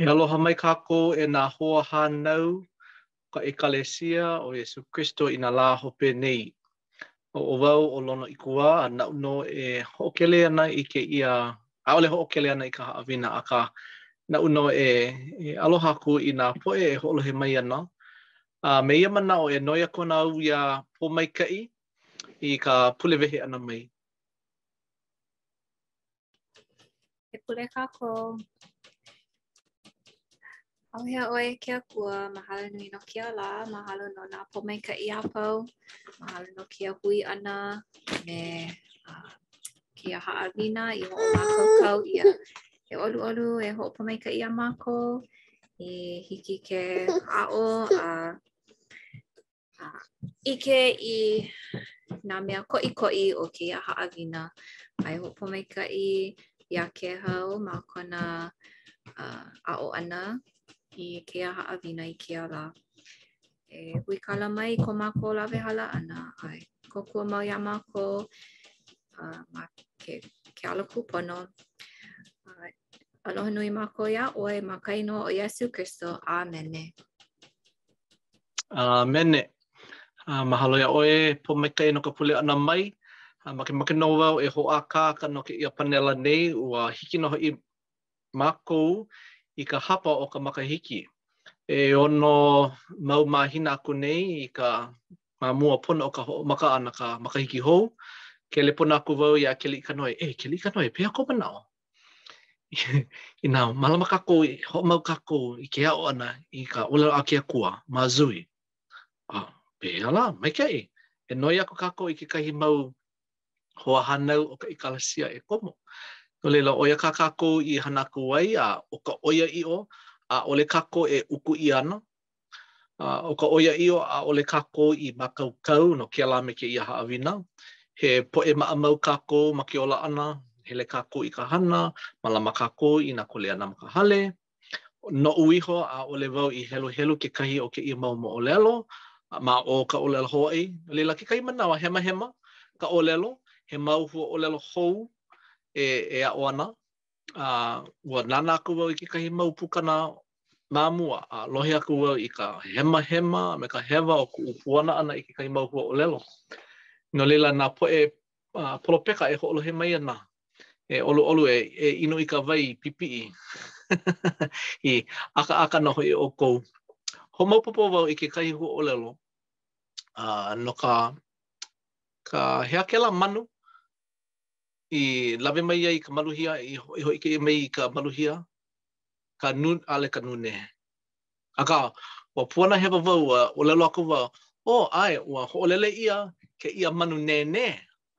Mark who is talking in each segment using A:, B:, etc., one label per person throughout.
A: E aloha mai kākou e nā hoahānau o ka ʻEkalesia o Iesū Kristo i nā lā hope nei. ʻO, ʻo wau ʻo Lono ʻIkuwā a naʻu nō e hoʻokele ana i kēia, ʻaʻole hoʻokele ana i ka haʻawina, akā, naʻu nō e, e aloha aku i nā poʻe e hoʻolohe mai ana. A me ia manaʻo e noi aku ana au iā Pōmaikaʻi i ka pule wehe ʻana mai.
B: E pule kākou. ʻAuhea ʻoe ke Akua, mahalo nui no kēia lā, mahalo no nā pōmaikaʻi a pau, mahalo no kēia hui ʻana me uh, kēia haʻawina i hoʻomākaukau ʻia. E ʻoluʻolu e hoʻopōmaikaʻi iā mākou, i hiki ke aʻo a uh, ʻIke i nā mea koʻikoʻi o kēia haʻawina. A e hoʻopōmaikaʻi iā Kēhau ma kona uh, aʻo ʻana i kēia haʻawina i kēia lā. E huikala mai ko mākou lawehala ʻana. A e kōkua mau iā mākou uh, ma ke, ke ala kūpono. Uh, aloha nui mākou iā ʻoe ma ka inoa o Iesū Kristo. ʻĀmene.
A: ʻĀmene. Uh, mahalo iā ʻoe, Pōmaikaʻi no ka pule ʻana mai. Uh, makemake nō wau e hoʻākāka no kēia pānela nei, ua hiki nō hoʻi mākou i ka hapa o ka makahiki. ʻEono mau mahina aku nei i ka ma mua pono o ka hoʻomaka ʻana ka makahiki hou. Kelepona aku wau iā Keliʻikanoe, e Keliʻikanoe, pehea kou manaʻo. Inā mālama kākou, hoʻomau kākou i ke aʻo ʻana i ka ʻōlelo a ke Akua ma Zui. A pehea lā, maikaʻi, e noi aku kākou i kekahi mau hoahānau o ka ʻekalesia e komo. No laila, ʻo ia kā kākou i hana aku ai, a ʻo ka ʻoiaʻiʻo, ʻaʻole kākou e uku ʻia ana, A, ʻo ka ʻoiaʻiʻo, ʻaʻole kākou i mākaukau no kēlā me kēia haʻawina. He poʻe maʻamau kākou ma ke ola ʻana, hele kākou i ka hana, mālama kākou i nā kuleana ma ka hale. Noʻu iho, ʻaʻole wau i heluhelu kekahi o kēia mau moʻolelo ma o ka ʻōlelo Hawaiʻi. No laila, kekahi manawa, hemahema ka ʻōlelo, he mau huaʻōlelo hou e, e aʻo ana. A, ua nānā aku wau i kekahi mau pukana ma mua, a lohe aku au i ka hemahema a me ka hewa o kuʻu puana ʻana i kekahi mau huaʻōlelo. No laila, nā poʻe polopeka e hoʻolohe mai ana, e ʻoluʻolu e inu i ka wai pipiʻi, i ʻakaʻaka nō hoʻi ʻoukou. Hoʻomaopopo wau i kekahi huaʻōlelo no ka he aha kēlā manu i lawe mai ai i ka maluhia, i i hōʻike ʻia mai i ka maluhia, ka nū, ʻaʻole, ka nune. Akā, ua puana hewa wau a ʻōlelo aku wau, ʻŌ, ʻae, ua hoʻolele ʻia kēia manu nēnē.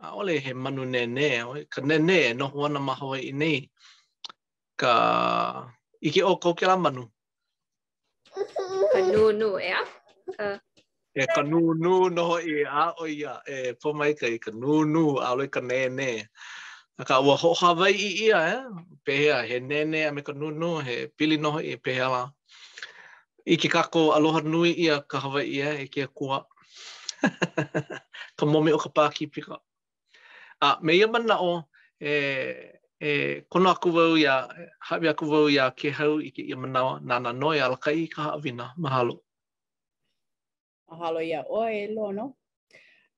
A: ʻAʻole he manu nēnē, ē, ka nēnē e noho ana ma Hawaiʻi nei. Ka ʻike ʻoukou kēlā manu,
B: Ka nūnū, ʻeā? Ka...
A: E ka nūnū nō hoʻi, a ʻo ia, e Pōmaikaʻi, ka nūnū, ʻaʻole ka nēnē. Akā ua hoʻohawaiʻi ʻia, ē? Pehea, he nēnē a me ka nūnū, he pili nō hoʻi, pehea lā. ʻIke kākou aloha nui ʻia ka Hawaiʻi, e, e ke Akua. ka momi o ka Pākīpika. A me ia manaʻo, e e kono aku wau iā, hāʻawi aku wau iā Kēhau i kēia manawa, nāna nō e alakaʻi i ka haʻawina. Mahalo.
C: Mahalo iā ʻoe e Lono.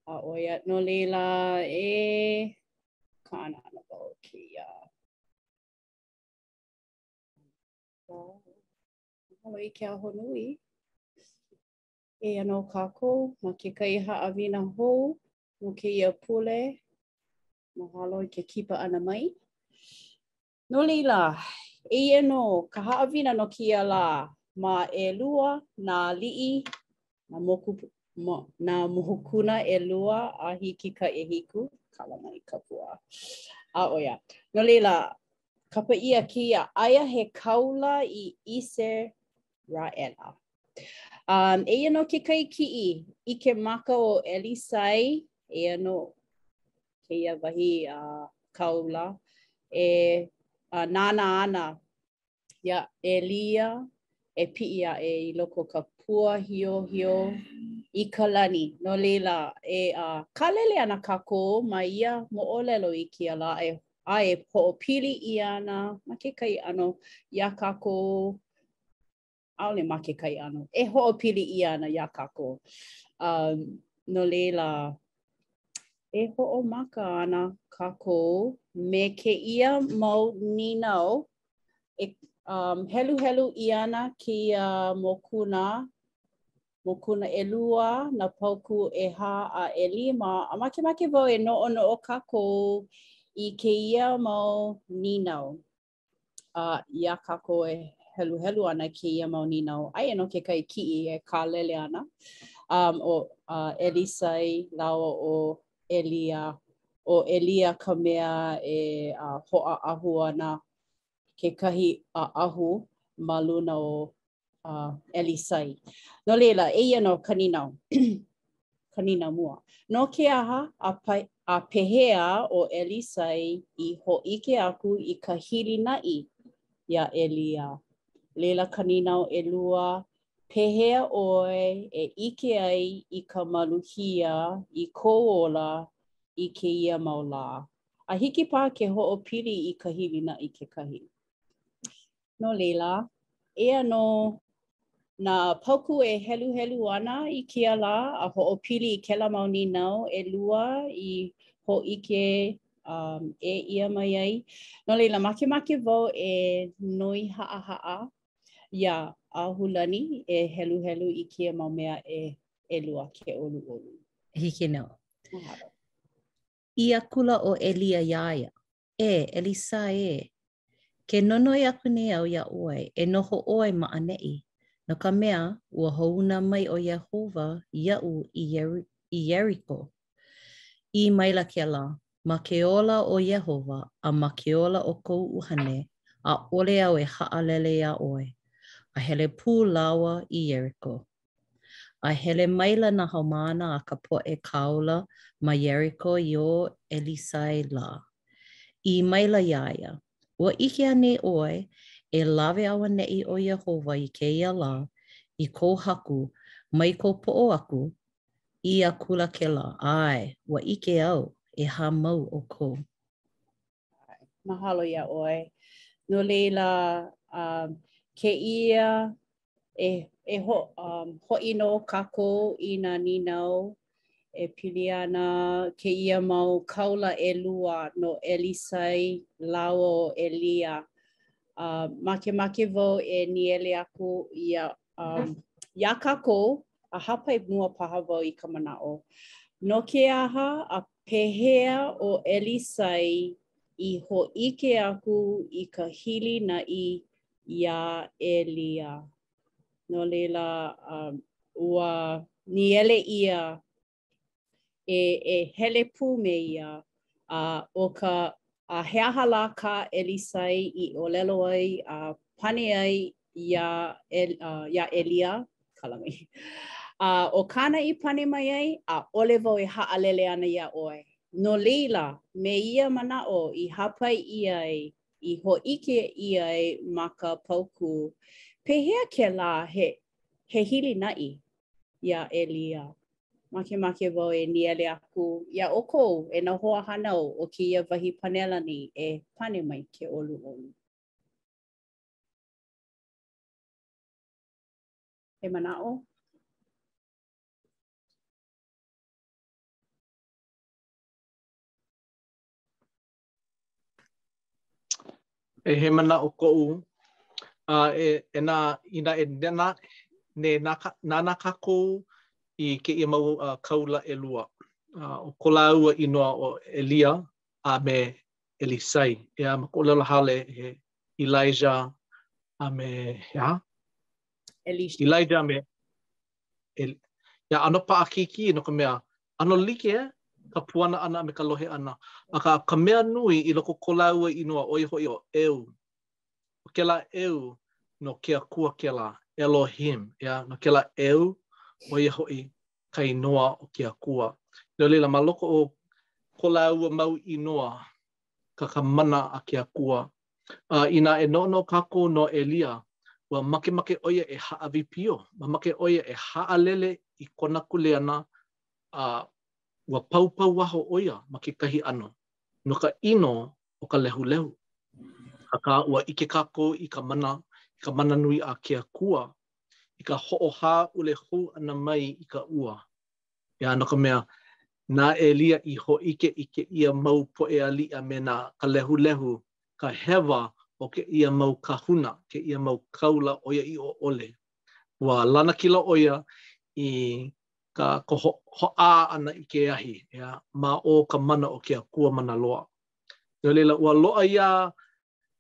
C: A ʻo ia nō laila e kaʻana ana wau kēia. Mahalo i ke aho nui. Eia nō kākou ma kekahi haʻawina hou no kēia pule. Mahalo i ke kipa ʻana mai. No laila, eia nō ka haʻawina no kēia lā ma ʻElua Nā Aliʻi, nā moku nā mokuna ʻelua a hiki ka ʻehiku, kala mai ka pua. A ʻo ia, no laila, kapa ʻia kēia aia he kaula i ʻIse raʻela. Um, eia nō kekahi kiʻi, ʻike maka ʻo ʻElisai, eia nō kēia wahi a uh, kaula e uh, nānā ana iā ʻElia e piʻi aʻe i loko ka puahiohio i ka lani. No laila, e uh, kālele ana kākou ma ia moʻolelo i kēia lā, e a e hoʻopili ʻia ana ma kekahi ʻano iā kākou, ʻaʻole ma kekahi ʻano, e hoʻopili ʻia ana iā kākou. Um, no leila, e hoʻomaka ana kākou me kēia mau nīnau e um, heluhelu ʻia ana kēia mokuna mokuna ʻelua, nā paukū ʻehā a ʻelima, a makemake wau e noʻonoʻo kākou i kēia mau nīnau. A iā kākou e heluhelu ana i kēia mau nīnau, aia nō kekahi kiʻi e kālele ana, um, ʻo uh, ʻElisai lāua ʻo ʻElia, ʻo ʻElia ka mea e uh, hōʻaʻahu ana kekahi ʻaʻahu ma luna o uh, ʻElisai. No laila, eia nō ka nīnau, ka nīnau mua. No ke aha a, pa, a pehea ʻo ʻElisai i hōʻike aku i ka hilinaʻi iā ʻElia. Laila ka nīnau ʻelua, pehea ʻoe e ʻike ai i ka maluhia i kou ola i kēia mau lā. A hiki paha ke hoʻopili i ka hilinaʻi kekahi. No laila, eia nō nā paukū e heluhelu ana i kēia lā a hoʻopili i kēlā mau nīnau ʻelua i hōʻike um, ʻē ʻia mai ai. No laila, makemake wau e noi haʻahaʻa iā ʻAhulani e heluhelu i kēia mau mea e ʻelua ke ʻoluʻolu.
D: Hiki nō. ʻĪ akula ʻo ʻElia iā ia, E, ʻElisa ē, ke nonoi aku nei au iā ʻoe, e noho ʻoe ma ʻaneʻi, no ka mea, ua hoʻouna mai ʻo Iēhova iaʻu i Ieriko. ʻĪ maila kēlā, Ma ke ola o Iēhova a ma ke ola o kou ʻuhane, ʻaʻole au e haʻalele iā ʻoe, a hele pū lāua i Ieriko. A hele maila nā haumāna a ka poʻe kāula ma Ieriko i o ʻElisai lā. ʻĪ maila iā ia, Ua ʻike anei ʻoe, e lawe auaneʻi ʻo Iēhova i kēia lā, i kou haku, mai kou poʻo aku? ʻĪ akula kēlā, ʻAe, ua ʻike au, e hāmau ʻoukou.
C: Mahalo iā ʻoe. No laila, uh, kēia, e, e ho, um, hoʻi nō kākou i nā nīnau e pili ana kēia mau kāula ʻelua no ʻElisai lāua ʻo ʻElia. Uh, makemake wau e nīele aku iā, um, iā kākou a hāpai mua paha wau i ka manaʻo, no ke aha a pehea ʻo ʻElisai i hōʻike aku i ka hilinaʻi iā ʻElia? No laila, ua nīele ʻia e e hele pū me ia, a ʻo ka a he aha lā kā ʻElisai i ʻōlelo ai a pane ai iā El uh, iā Elia, kala mai. A ʻo kāna i pane mai ai, ʻaʻole wau e haʻalele ana iā ʻoe. No laila, me ia manaʻo i hāpai ʻia ai, i hōʻike ʻia ai ma ka paukū, pehea kēlā he he hilinaʻi? iā ʻElia, Makemake wau e nīele aku iā ʻoukou e nā hoahānau o kēia wahi panela nei e pane mai ke ʻoluʻolu. He manaʻo?
A: E he manaʻo koʻu uh, e, e nā, inā e nānā, ne nānā kākou i kēia mau uh, kāula ʻelua. Uh, ʻo ko lāua inoa ʻo ʻElia a me ʻElisai. ʻEā ma ka ʻōlelo haole he Elijah a me hea?
C: Elisha.
A: Elijah me El, ʻeā ʻano paʻakikī no ka mea ʻano like ka puana ʻana a me ka lohe ʻana. Akā, ka mea nui i loko o ko lāua inoa, ʻo ia hoʻi ʻo El. ʻO kēlā El, no ke Akua kēlā, Elohim, ʻeā? No kēlā El, ʻo ia hoʻi ka inoa o ke Akua. No laila, ma loko o ko lāua mau inoa, ka ka mana a ke Akua A inā e noʻonoʻo kākou no ʻElia, ua makemake ʻo ia e hāʻawi pio, makemake ʻo ia e haʻalele i kona kuleana, a ua paupauaho ʻo ia ma kekahi ʻano no ka ʻino o ka lehulehu. Akā, ua ʻike kākou i ka mana, i ka mana nui a ke Akua, i ka hoʻohāʻule hou ʻana mai i ka ua. ʻEā, no ka mea, na ʻElia i hōʻike i kēia mau poʻe aliʻi a me nā ka lehulehu, ka hewa o kēia mau kāhuna, kēia mau kāula ʻoiaʻiʻo ʻole. Ua lanakila ʻo ia i ka ka ho hoʻā ʻana i ke ahi, ʻeā, ma o ka mana o ke Akua Mana Loa. No laila, ua loaʻa iā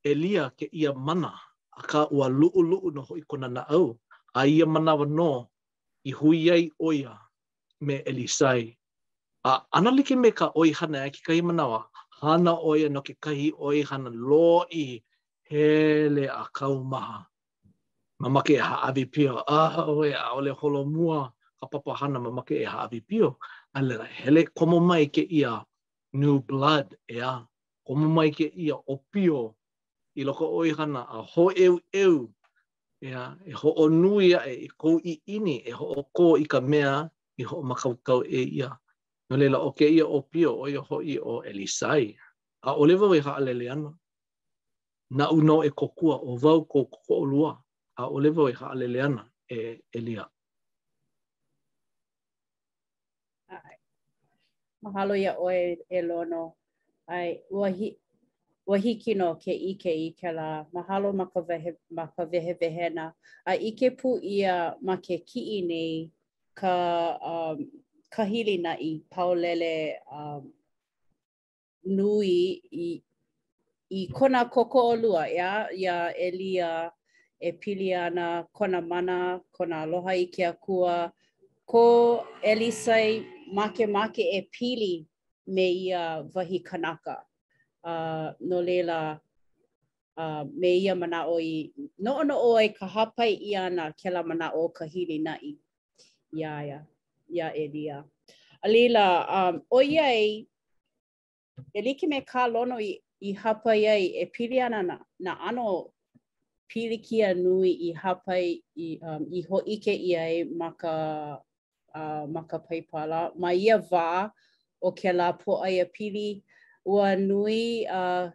A: ʻElia kēia mana, akā ua luʻuluʻu nō hoʻi kona naʻau, a i ia manawa nō i hui ai ʻo ia me ʻElisai. A ʻano like me ka ʻoihana i kekahi manawa, hana ʻo ia no kekahi ʻoihana lōʻihi hele a kaumaha. Mamake e hāʻawi pio, auē, ʻaʻole holomua ka papahana mamake e hāʻawi pio, a laila, hele komo mai kēia new blood, ʻeā? komo mai kēia ʻōpio i loko o ia hana a hōʻeuʻeu, ʻeā, e hoʻonui aʻe i kou ʻiʻini e hoʻokō i ka mea i hoʻomākaukau ʻia. No laila, ʻo kēia ʻōpio, ʻo ia hoʻi ʻo ʻElisai, ʻaʻole wau e haʻalele ana. Naʻu nō e kōkua, ʻo wau kou kōkoʻolua, ʻaʻole wau e haʻalele ana, e ʻElia. ʻAe.
C: Mahalo iā ʻoe e Lono. ʻAe, ua hi, ua hiki nō ke ʻike i kēlā mahalo ma ka wehe, ma ka wehewehena a ʻike pū ʻia ma ke kiʻi nei ka, um, ka hilinaʻi paulele, um, nui i, i kona kokoʻolua, ʻeā, iā ʻElia e pili ana i kona mana, kona aloha i ke Akua, ko ʻElisai makemake e pili me ia wahi kanaka. A, no laila, a, me ia manaʻo i noʻonoʻo ai ka hāpai ʻia ʻana kēlā manaʻo o ka hilinaʻi. iā ia, iā ʻElia. A laila, um, ʻoiai, e like me kā Lono i, i hāpai ai, e pili ana i nā, nā ʻano pilikia nui i hāpai i, um, i hōʻike ʻia ai ma ka, uh, ma ka Paipala. Ma ia wā o kēlā pōʻaiapili, ua nui uh,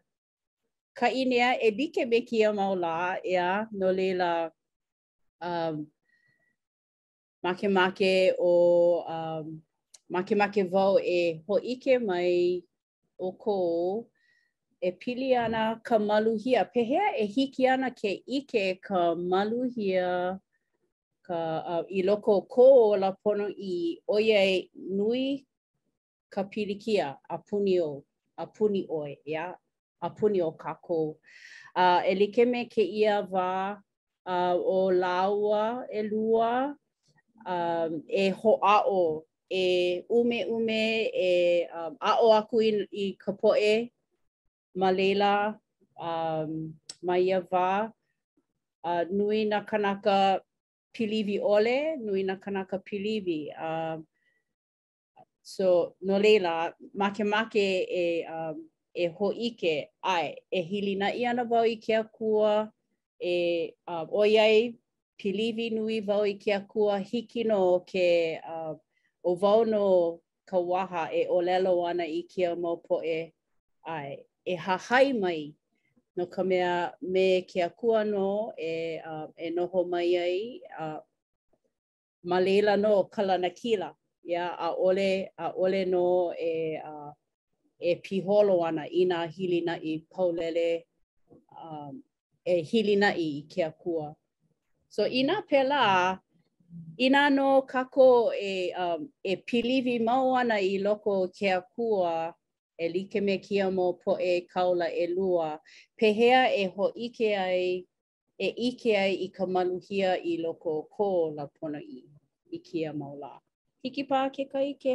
C: ka ʻīnea e like me kēia mau lā, ʻeā? No laila, Um, makemake o um, makemake wau e hōʻike mai ʻoukou e pili ana i ka maluhia. Pehea e hiki ana ke ʻike ka maluhia ka, uh, i loko o kou ola ponoʻī ʻoiai nui ka pilikia a puni ou, a puni ʻoe, ʻeā? A puni o kākou. A e like me kēia wā, a ʻo lāua ʻelua, a e hoʻāʻo, e ʻumeʻume, e aʻo aku i ka poʻe ma laila, a ma ia wā, a nui nā kanaka piliwi ʻole, nui nā kanaka piliwi, a So, no laila, makemake e um, e hōʻike, ʻae, e hilinaʻi ana wau i ke Akua, e uh, ʻoiai piliwi nui wau i ke Akua, hiki nō ke uh, ʻo wau nō ka waha e ʻōlelo ana i kēia mau poʻe, ʻae, e hahai mai, no ka mea me ke Akua nō e, uh, e noho mai ai, uh, ma laila nō ka lanakila, ia ʻaʻole ʻaʻole nō e e piholo ana inā hilinaʻi paulele e hilinaʻi i ke Akua. So inā pēlā, inā nō kākou e e piliwi mau ana i loko o ke Akua, e like me kēia mau poʻe kaula ʻelua, pehea e hōʻike ai e ʻike ai i ka maluhia i loko o kou ola ponoʻī i kēia mau lā. Hiki paha iā Kekai ke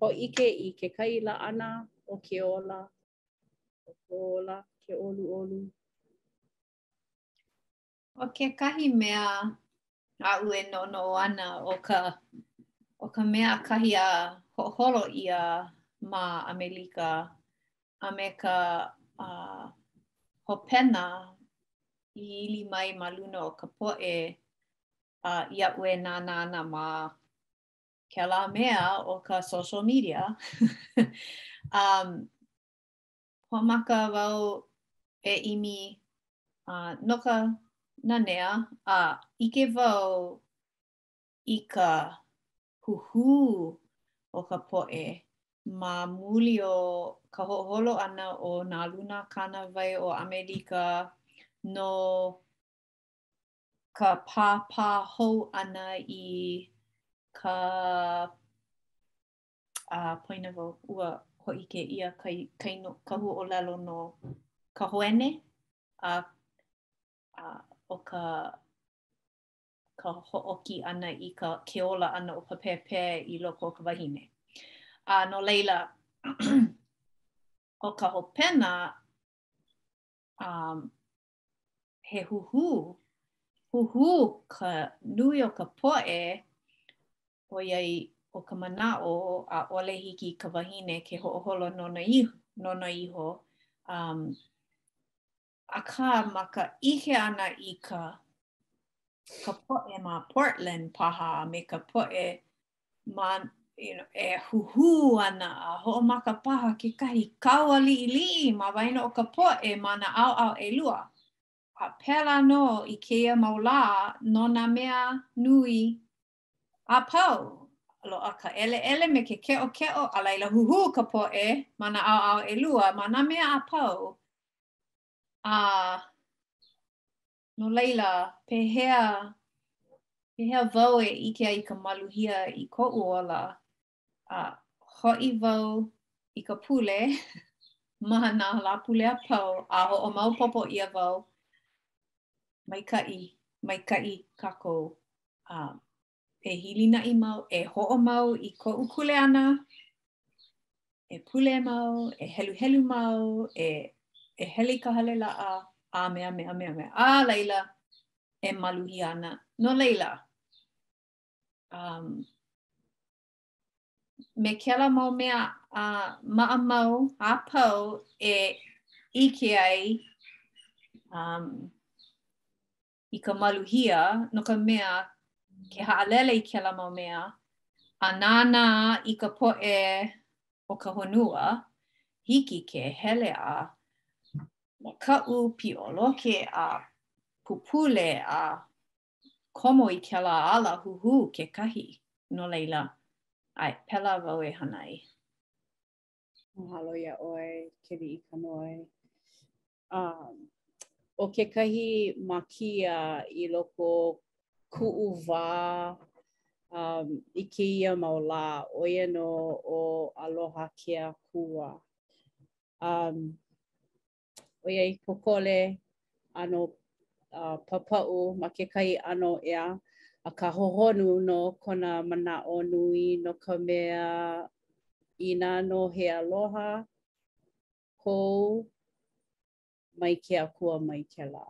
C: hōʻike i kekahi laʻana o ke ola, o kou ola ke
B: ʻoluʻolu. ʻO kekahi mea aʻu e noʻonoʻo ana ʻo ka ʻo ka mea ʻakahi a hoʻoholo ʻia ma ʻAmelika a me ka uh, hopena i ili mai ma luna o ka poʻe a uh, iaʻu e nānā ana ma kēlā mea o ka social media. um, hoʻomaka wau e ʻimi uh, no ka
E: nanea a uh, ʻike wau i ka huhū o ka poʻe ma muli o ka hoʻoholo ʻana o nā luna kānāwai o ʻAmelika no ka pāpā hou ʻana i ka poina wau, ua hōʻike ʻia ka huaʻōlelo no ka hoene a ʻo ka ka hoʻoki ʻana i ka ke ola ʻana o ka pēpē i loko o ka wahine. A no laila, ʻo ka hopena um, he huhū, huhū ka nui o ka poʻe, ʻoiai ʻo ka manaʻo ʻaʻole hiki i ka wahine ke hoʻoholo nona iho, nona iho um, Akā, ma ka ʻike ʻana i ka ka poʻe ma Portland paha a me ka poʻe ma you know, e huhū ana a hoʻomaka paha kekahi kaua liʻiliʻi ma waena o ka poʻe ma nā ʻaoʻao ʻelua. A pēlā nō i kēia mau lā no nā mea nui a pau, loaʻa ka ʻeleʻele me ke keʻokeʻo, a laila huhū ka poʻe ma nā ʻaoʻao ʻelua ma nā mea a pau, a no laila, pehea, pehea wau e ʻike ai i ka maluhia i koʻu ola A hoʻi wau i ka pule ma nā Lāpule a pau a hoʻomaopopo ʻia wau, maikaʻi, maikaʻi kākou. A e hilinaʻi mau, e hoʻomau i koʻu kuleana, e pule mau, e heluhelu mau, e e hele i ka hale laʻa, a mea, mea, mea, mea. A laila, e maluhia ana. No laila, um, me kēlā mau mea a uh, maʻamau a pau e ʻike ai um, i ka maluhia no ka mea ke haʻalele i kēlā mau mea a nānā i ka poʻe o ka honua hiki ke hele a makaʻu pioloke a pupule a komo i kēlā ala huhū kekahi, no laila, ʻae, pēlā wau e
C: hana ai. Mahalo iā ʻoe, Keliʻikanoe. Um, ʻo kekahi mākia i loko o kuʻu wā um, i kēia mau lā, ʻo ia nō ʻo Aloha Ke Akua. Um, ʻoiai pōkole ʻano uh, pāpaʻu ma kekahi ʻano ʻeā, akā hohonu nō kona manaʻo nui no ka mea inā nō he aloha kou, mai ke Akua mai kēlā.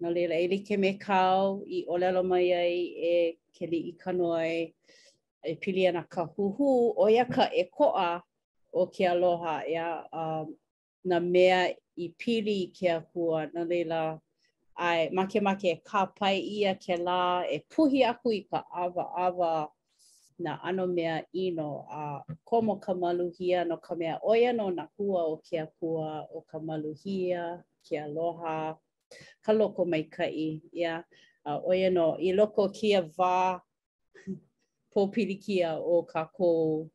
C: No laila, e like me kāu i ʻōlelo mai ai e Keliʻikanoe, e pili ana ka huhū, ʻo ia ka ʻēkoʻa o ke aloha, ʻeā, um, nā mea i pili i ke Akua, no laila, ʻae makemake e kāpae ʻia kēlā e puhi aku i ka ʻawaʻawa nā ʻano mea ʻino, a komo ka maluhia, no ka mea, ʻo ia nō nā hua o ke Akua, ʻo ka maluhia, ke aloha, ka lokomaikaʻi, yeah, a ʻo ia nō, i loko o kēia wā pōpilikia o kākou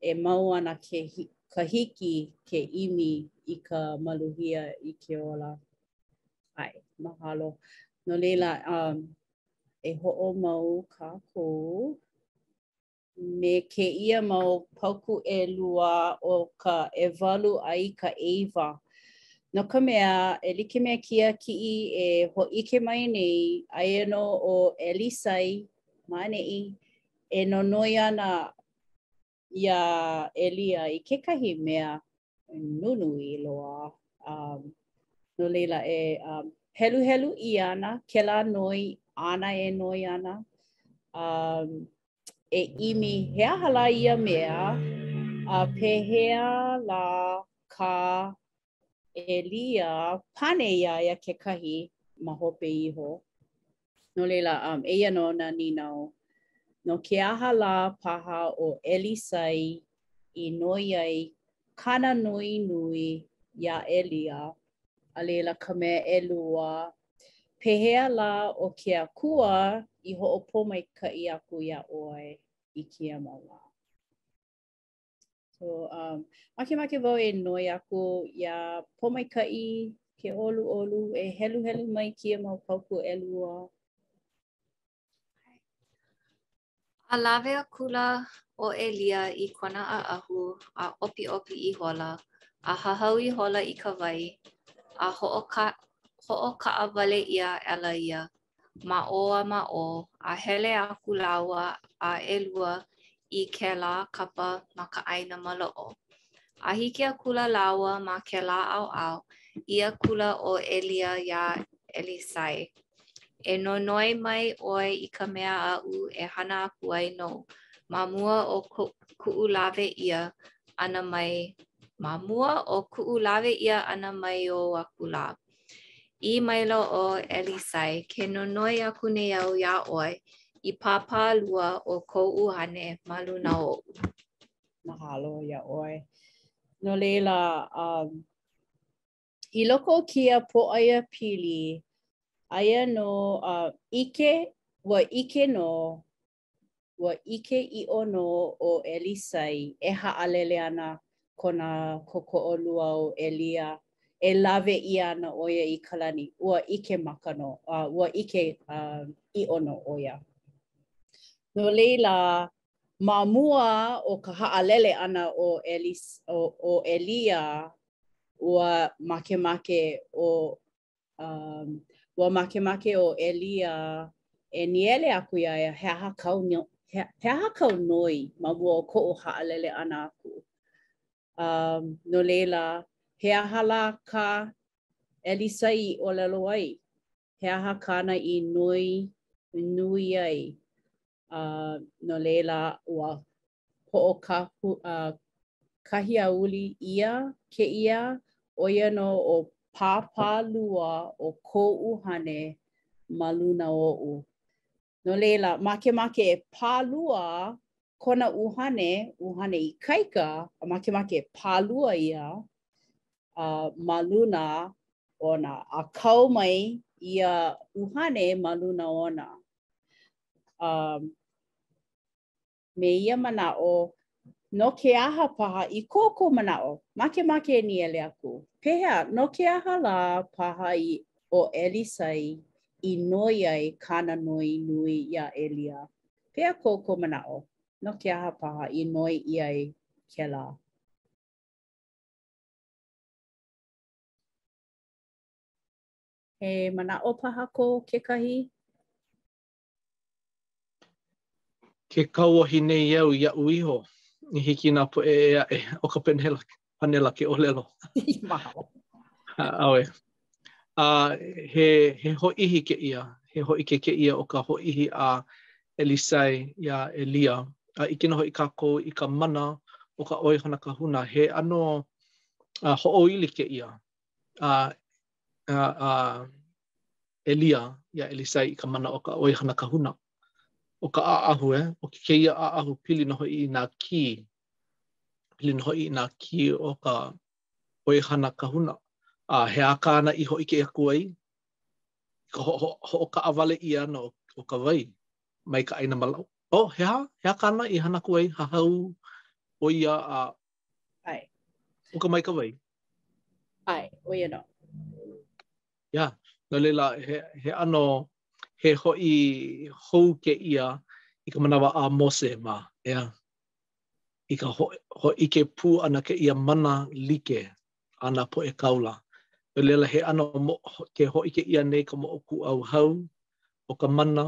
C: e mau ana ke ka hiki ke ʻimi i ka maluhia i ke ola. ʻAe, mahalo. No laila, um, e hoʻomau kākou me kēia mau paukū ʻelua ʻo ka ʻewalu a i ka ʻeiwa. No ka mea, e like me kēia kiʻi e hōʻike mai nei, aia nō ʻo ʻElisai ma ʻaneʻi e nonoi ana iā ʻElia i kekahi mea nunui loa. Um, no laila, e um, heluhelu ʻia ana kēlā noi āna e noi ana, um, e ʻimi he aha lā ia mea, a pehea lā kā ʻElia pane iā ia kekahi ma hope iho. No laila, um, eia nō nā nīnau, no ke aha lā paha ʻo ʻElisai i noi ai kāna noi nui iā ʻElia? A laila ka mea ʻelua, pehea lā ʻo ke Akua i hoʻopōmaikaʻi aku iā ʻoe i kēia mau lā? So, um, makemake wau e noi aku iā Pōmaikaʻi ke ʻoluʻolu e heluhelu mai kēia mau paukū ʻelua.
B: A lawe akula ʻo ʻElia i kona ʻaʻahu a ʻopiʻopi ihola, a hahau ihola i ka wai, a hoʻoka, hoʻokaʻawale ʻia aʻela ia ma ʻō a ma ʻō, a hele aku lāua a ʻelua i kēlā kapa ma ka ʻāina maloʻo. A hiki akula lāua ma kēlā ʻaoʻao, ʻī akula ʻo ʻElia iā ʻElisai, E nonoi mai ʻoe i ka mea aʻu e hana aku ai nou, ma mua o kuʻu lawe ʻia ʻana mai, ma mua o kuʻu lawe ʻia ʻana mai ou aku lā. ʻĪ maila ʻo ʻElisai, Ke nonoi aku nei au iā ʻoe, i pāpālua ʻo kou ʻuhane ma luna oʻu.
C: Mahalo iā ʻoe. No laila, um, i loko o kēia pōʻaiapili, aia nō, uh, ʻike, ua ʻike nō Ua ʻike ʻiʻo nō ʻo ʻElisai e haʻalele ana kona kōkoʻolua ʻo ʻElia, e lawe ʻia ana ʻo ia i ka lani, ua ʻike maka nō, a ua ʻike ʻiʻo nō ʻo ia. No laila, ma mua o ka haʻalele ʻana o ʻElis, o ʻElia, ua makemake ʻo Ua makemake ʻo ʻElia e nīele aku iā ia he aha kāu no, he aha kāu noi ma mua o koʻu haʻalele ʻana aku. No laila, he aha lā kā ʻElisai i ʻōlelo ai? He aha kāna i noi nui ai? No laila, ua hoʻokahiauli ʻia kēia, ʻo ia nō ʻo pāpālua o kou ʻuhane ma luna oʻu. No laila, makemake e pālua kona ʻuhane, ʻuhane ikaika, a makemake e pālua ia ma luna ona, a kau mai ia ʻuhane ma luna ona. me ia manaʻo, no ke aha paha i ko ʻoukou manaʻo? Makemake e nīele aku, pehea, no ke aha lā paha i ʻo ʻElisai i noi ai kāna noi nui iā ʻElia? Pehea ko ʻoukou manaʻo, no ke aha paha i noi ʻia ai kēlā? He manaʻo paha ko kekahi?
A: Ke kāohi nei au iaʻu iho i hiki i nā poʻe ʻē aʻe o ka penela panela ke
C: ʻōlelo.
A: ʻAue. A he he hōʻihi kēia, he hōʻike kēia o ka hōʻihi a ʻElisai iā ʻElia. A ʻike nō hoʻi kākou i ka mana o ka ʻoihana kahuna, he ʻano hoʻoili kēia a a a ʻElia iā ʻElisai i ka mana o ka ʻoihana kahuna, ʻo ka ʻaʻahu, e, ʻo kēia ʻaʻahu pili nō hoʻi i nā kī, pili nō hoʻi i nā kī o ka ʻoihana kahuna, a he aha kāna i hōʻike aku ai? I ka hoʻokaʻawale ʻia ʻana o ka wai mai ka ʻāina maloʻo. ʻO, he aha? He aha kāna i hana aku ai? Hahau ʻo ia a ʻae. Puka mai ka wai.
C: ʻAe, ʻo ia nō.
A: Ia, no laila, he, he ʻano, he hoʻi hou kēia i ka manawa a Mose mā, ʻeā? I ka ho, hōʻike pū ʻana kēia mana like a nā poʻe kāula. No laila, he ʻano mo, ke hōʻike ʻia nei ka moʻokūʻauhau o ka mana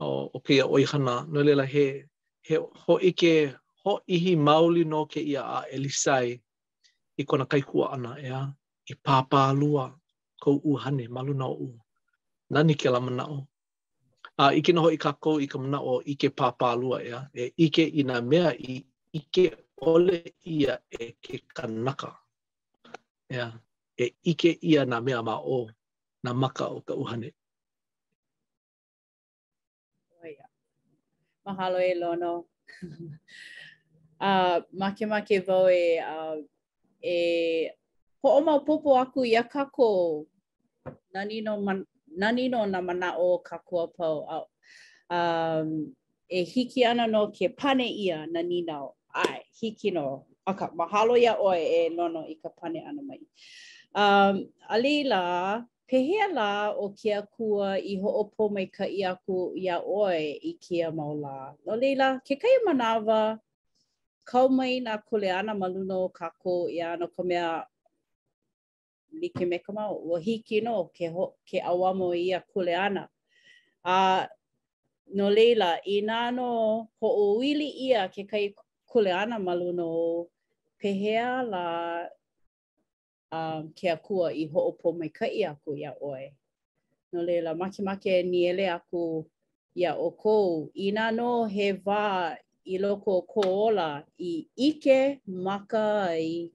A: o, o kēia ʻoihana. No laila, he, he hōʻike hōʻihi maoli nō kēia a ʻElisai i kona kaikuaʻana, ʻeā? i pāpālua kou ʻuhane ma luna oʻu, nani kēlā manaʻo. A ʻike nō hoʻi kākou i ka manaʻo o ʻike pāpālua, ʻeā, e ʻike i nā mea i ʻike ʻole ʻia e ke kanaka, ʻeā, e ʻike ʻia nā mea ma o nā maka o ka ʻuhane. ʻO ia.
C: Mahalo e Lono. uh, makemake wau e, uh, e hoʻomaopopo aku iā kākou nani nō, nani nō nā manaʻo o kākou a pau. Uh, um, e hiki ana nō ke pane ʻia nā nīnau. ʻAe, hiki nō. Akā, mahalo iā ʻoe e Lono i ka pane ʻana mai. Um, a laila, Pehea lā ʻo ke Akua i hoʻopōmaikaʻi aku iā ʻoe i kēia mau lā? No laila, kekahi manawa, kau mai nā kuleana ma luna o kākou, yeah, no ka mea, like me ka mau, ua hiki nō ke ʻauamo i ia kuleana. A no laila, inā nō hoʻoili ʻia kekahi kuleana ma luna ou, pehea lā a ke Akua i hoʻopōmaikaʻi aku iā ʻoe. No laila, makemake e nīele aku iā ʻoukou, inā nō he wā i loko o kō ola i ʻike maka ai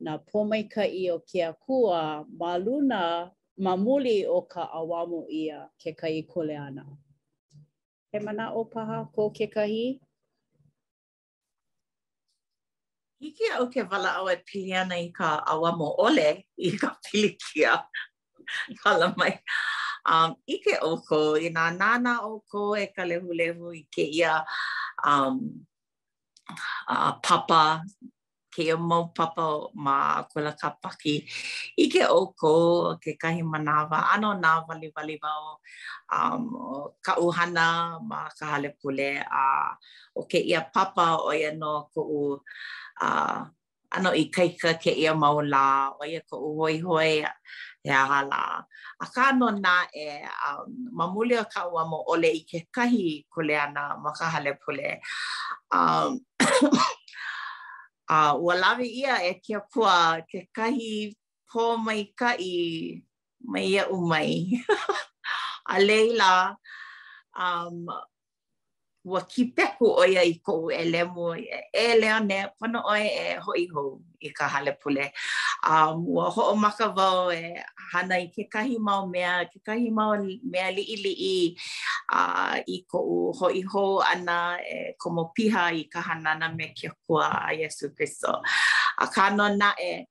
C: nā pōmaikaʻi o ke Akua ma luna ma muli o ka ʻauamo ʻia kekahi kuleana. He manaʻo paha ko kekahi?
F: Hiki iaʻu ke walaʻau e pili ana i ka ʻauamo ʻole i ka pilikia kala mai. Um ʻike ʻoukou inā nānā ʻoukou e ka lehulehu i kēia um papa kēia mau papa ma Kula Kāpaki. ʻIke ʻoukou o kekahi manawa ʻano nāwaliwali wau um, o kaʻu hana ma ka hale pule, a ʻo kēia papa ʻo ia nō koʻu uh, ʻano ikaika kēia mau lā, ʻo ia koʻu hoihoi he aha lā. Akā nō naʻe, um, ma muli o ka ʻauamo ʻole i kekahi kuleana ma ka hale pule, um, a ua lawe ʻia e ke Akua kekahi pōmaikaʻi mai iaʻu mai. a laila, um, ua kīpeku ʻo ia i koʻu ʻēlemu, e ʻelea nei pono ʻoe e hoʻi hou. i ka hale pule. A ua hoʻomaka wau e hana i kekahi mau mea, kekahi mau mea liʻiliʻi a i koʻu hoʻi hou ʻana e komo piha i ka hanana me ke Akua a Iesū Kristo. Akā nō naʻe,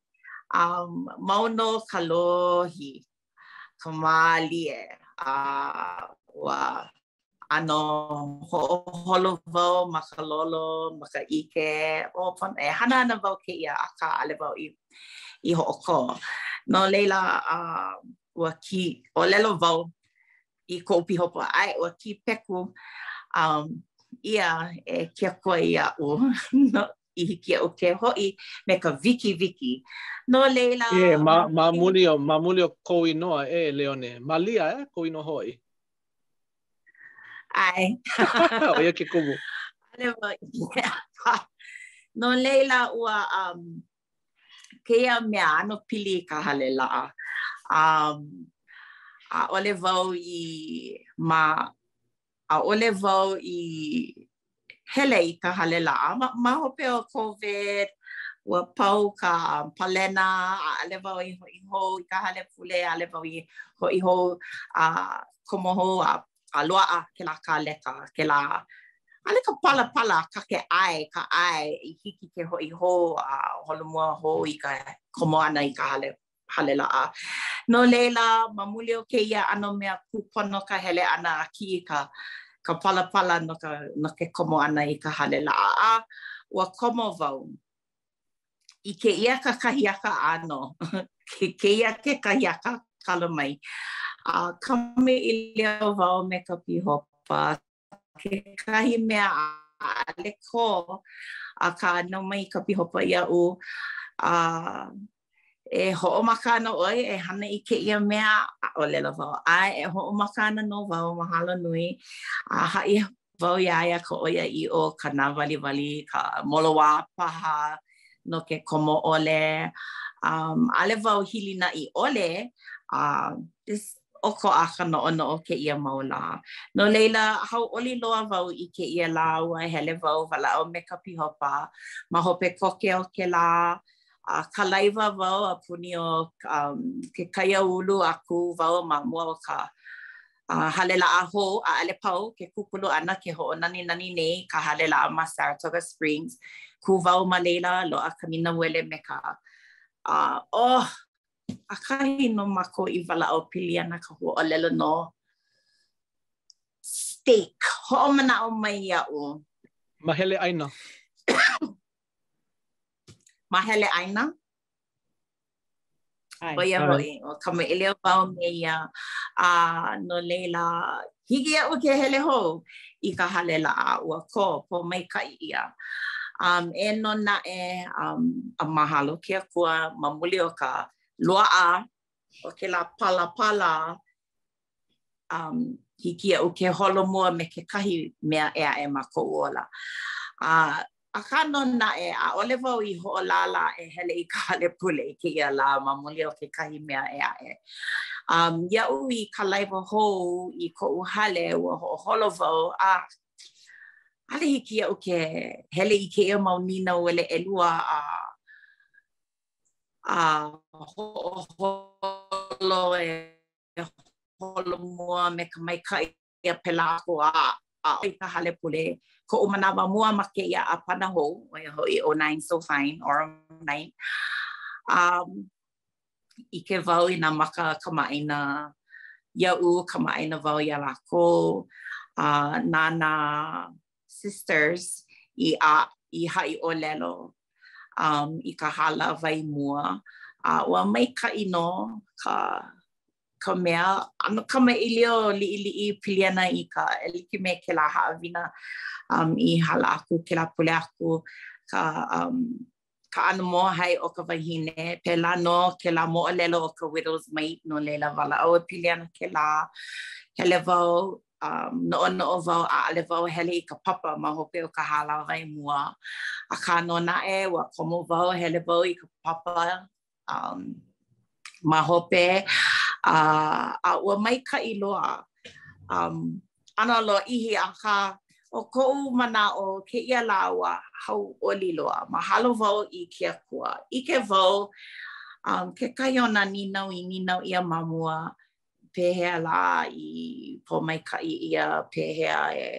F: mau nō ka lohi, ka mālie a ua ʻano hoʻoholo wau ma ka lolo, ma ka ʻike, oh, pono e hana ana wau kēia akā ʻaʻole wau i hoʻokō. No laila, ua kī, ʻōlelo wau i koʻu pīhopa, ʻae, ua kīpeku ʻia e ke Akua iaʻu. i hiki iaʻu ke hoʻi me ka wikiwiki. No laila.
A: E, ma, ma muli o, ma muli o kou inoa, e, Leone. Malia, e, kou inoa hoʻi.
F: ʻAe.
A: ʻO ia ke kumu.
F: ʻAʻole wau, yeah. No laila, ua, um, kēia mea ʻano pili i ka hale laʻa. Um, ʻaʻole wau i ma ʻaʻole wau i hele i ka hale laʻa. Ma ma hope o COVID, ua pau ka palena, ʻaʻole wau i hoʻi hou i ka hale pule, ʻaʻole wau i hoʻi hou a komo hou a a loaʻa kēlā kāleka, kēlā ʻaʻole, ka palapala, ka, ke ʻae ka ʻae i hiki ke hoʻi hou a holomua hou i ka komo ʻana i ka hale. hale laʻa. No laila, ma muli o kēia ʻano mea kūpono ka hele ʻana a kiʻi ka ka palapala no ka no ke komo ʻana i ka hale laʻa a ua komo wau. I kēia kakahiaka ʻānō, kēia kekahiaka kala mai, a kamaʻilio wau me ka pīhopa, kekahi mea ʻaʻole kō, akā noi mai ka pīhopa iaʻu a e hoʻomaka ana ʻoe e hana i kēia mea a ʻōlelo wau, ʻae, e hoʻomaka ana nō wau, mahalo nui. A haʻi wau iā ia ka ʻoiaʻiʻo, ka nāwaliwali, ka moloā paha no ke komo ʻole. ʻAʻole wau hilinaʻi ʻole, a just ʻokoʻa ka noʻonoʻo kēia mau lā. No laila, hauʻoli loa wau i kēia lā ua hele wau walaʻau me ka pīhopa ma hope koke o kēlā a kalaiwa wau a puni o ke kaiāulu a kū wau ma mua o ka hale laʻa hou. ʻAʻole pau ke kūkulu ʻana ke hoʻonaninani nei i ka hale laʻa ma Saratoga Springs. Kū wau ma laila, loaʻa ka nīnauele me ka, Oh! ʻAkahi nō mākou i walaʻau pili ana ka huaʻōlelo no stake. Hoʻomanaʻo mai iaʻu.
A: Mahele ʻaina.
F: Mahele ʻaina? ʻO ia hoʻi, ua kamaʻilio wau me ia. A no laila, Hiki iaʻu ke hele hou i ka hale laʻa a ua hoʻopōmaikaʻi ʻia. Um, eia nō naʻe, um, a mahalo ke Akua ma muli o ka loaʻa o kēlā palapala, um, hiki iaʻu ke holomua me kekahi mea ʻē aʻe ma koʻu ola. A Akā nō naʻe, ʻaʻole wau i hoʻolālā e hele i ka hale pule i kēia lā ma muli o kekahi mea ʻē aʻe. Um, iaʻu i kalaiwa hou i koʻu hale, ua hoʻoholo wau, a ʻaʻole hiki iaʻu ke hele i kēia mau nīnauele ʻelua a a hoʻoholo e holomua me ka maikaʻi a pēlā aku a a i ka hale pule. Koʻu manawa mua ma kēia ʻāpana hou, ʻo ia hoʻi ʻo Nine So Fine, Orem Nine. Um, ʻike wau i nā maka kamaʻāina iaʻu, kamaʻāina wau iā lākou, a uh, na nā sisters i, a, i haʻi ʻōlelo um, i ka hālāwai mua. A uh, ua maikaʻi nō ka ka mea, ʻano kamaʻilio liʻiliʻi pili ana i ka e like me kēlā haʻawina um, i hala aku, kēlā pule aku, ka, um, ka ʻano mōhai o ka wahine, pēlā nō kēlā moʻolelo o ka Widow's Mite, no laila walaʻau e pili ana kēlā, hele wau, um, noʻonoʻo wau, ʻaʻole wau hele i ka papa ma hope o ka hālāwai mua. Akā nō naʻe, ua komo wau, hele wau i ka papa, ma hope a a ua maikaʻi loa ʻano lōʻihi akā ʻo koʻu manaʻo kēia lā ua hauʻoli loa. Mahalo wau i ke Akua. ʻIke wau kekahi o nā nīnau i nīnau ʻia ma mua, pehea lā i pōmaikaʻi ʻia, pehea e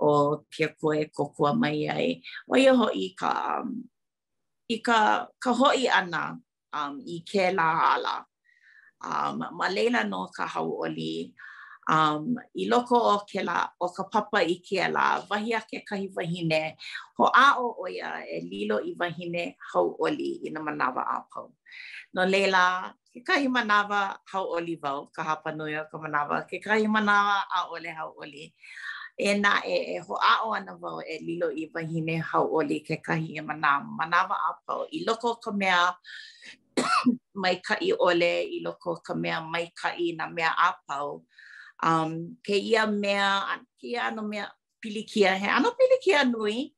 F: ʻo ke Akua e kōkua mai ai. ʻO ia hoʻi ka i ka ka hoʻi ʻana um i kēlā ala um ma laila nō ka hauʻoli um i loko o kēlā o ka papa i kēlā wahi a kekahi wahine hoʻāʻo ʻo ia e lilo i wahine hauʻoli i nā manawa a pau. No laila kekahi manawa hauʻoli wau, ka hapanui o ka manawa, kekahi manawa ʻaʻole hauʻoli. Eia naʻe, e hoʻāʻo ana wau e lilo i wahine hauʻoli kekahi ma nā manawa a pau i loko o ka mea maikaʻi ʻole, i loko o ka mea maikaʻi nā mea a pau. Kēia mea, kēia ʻano mea pilikia, he ʻano pilikia nui,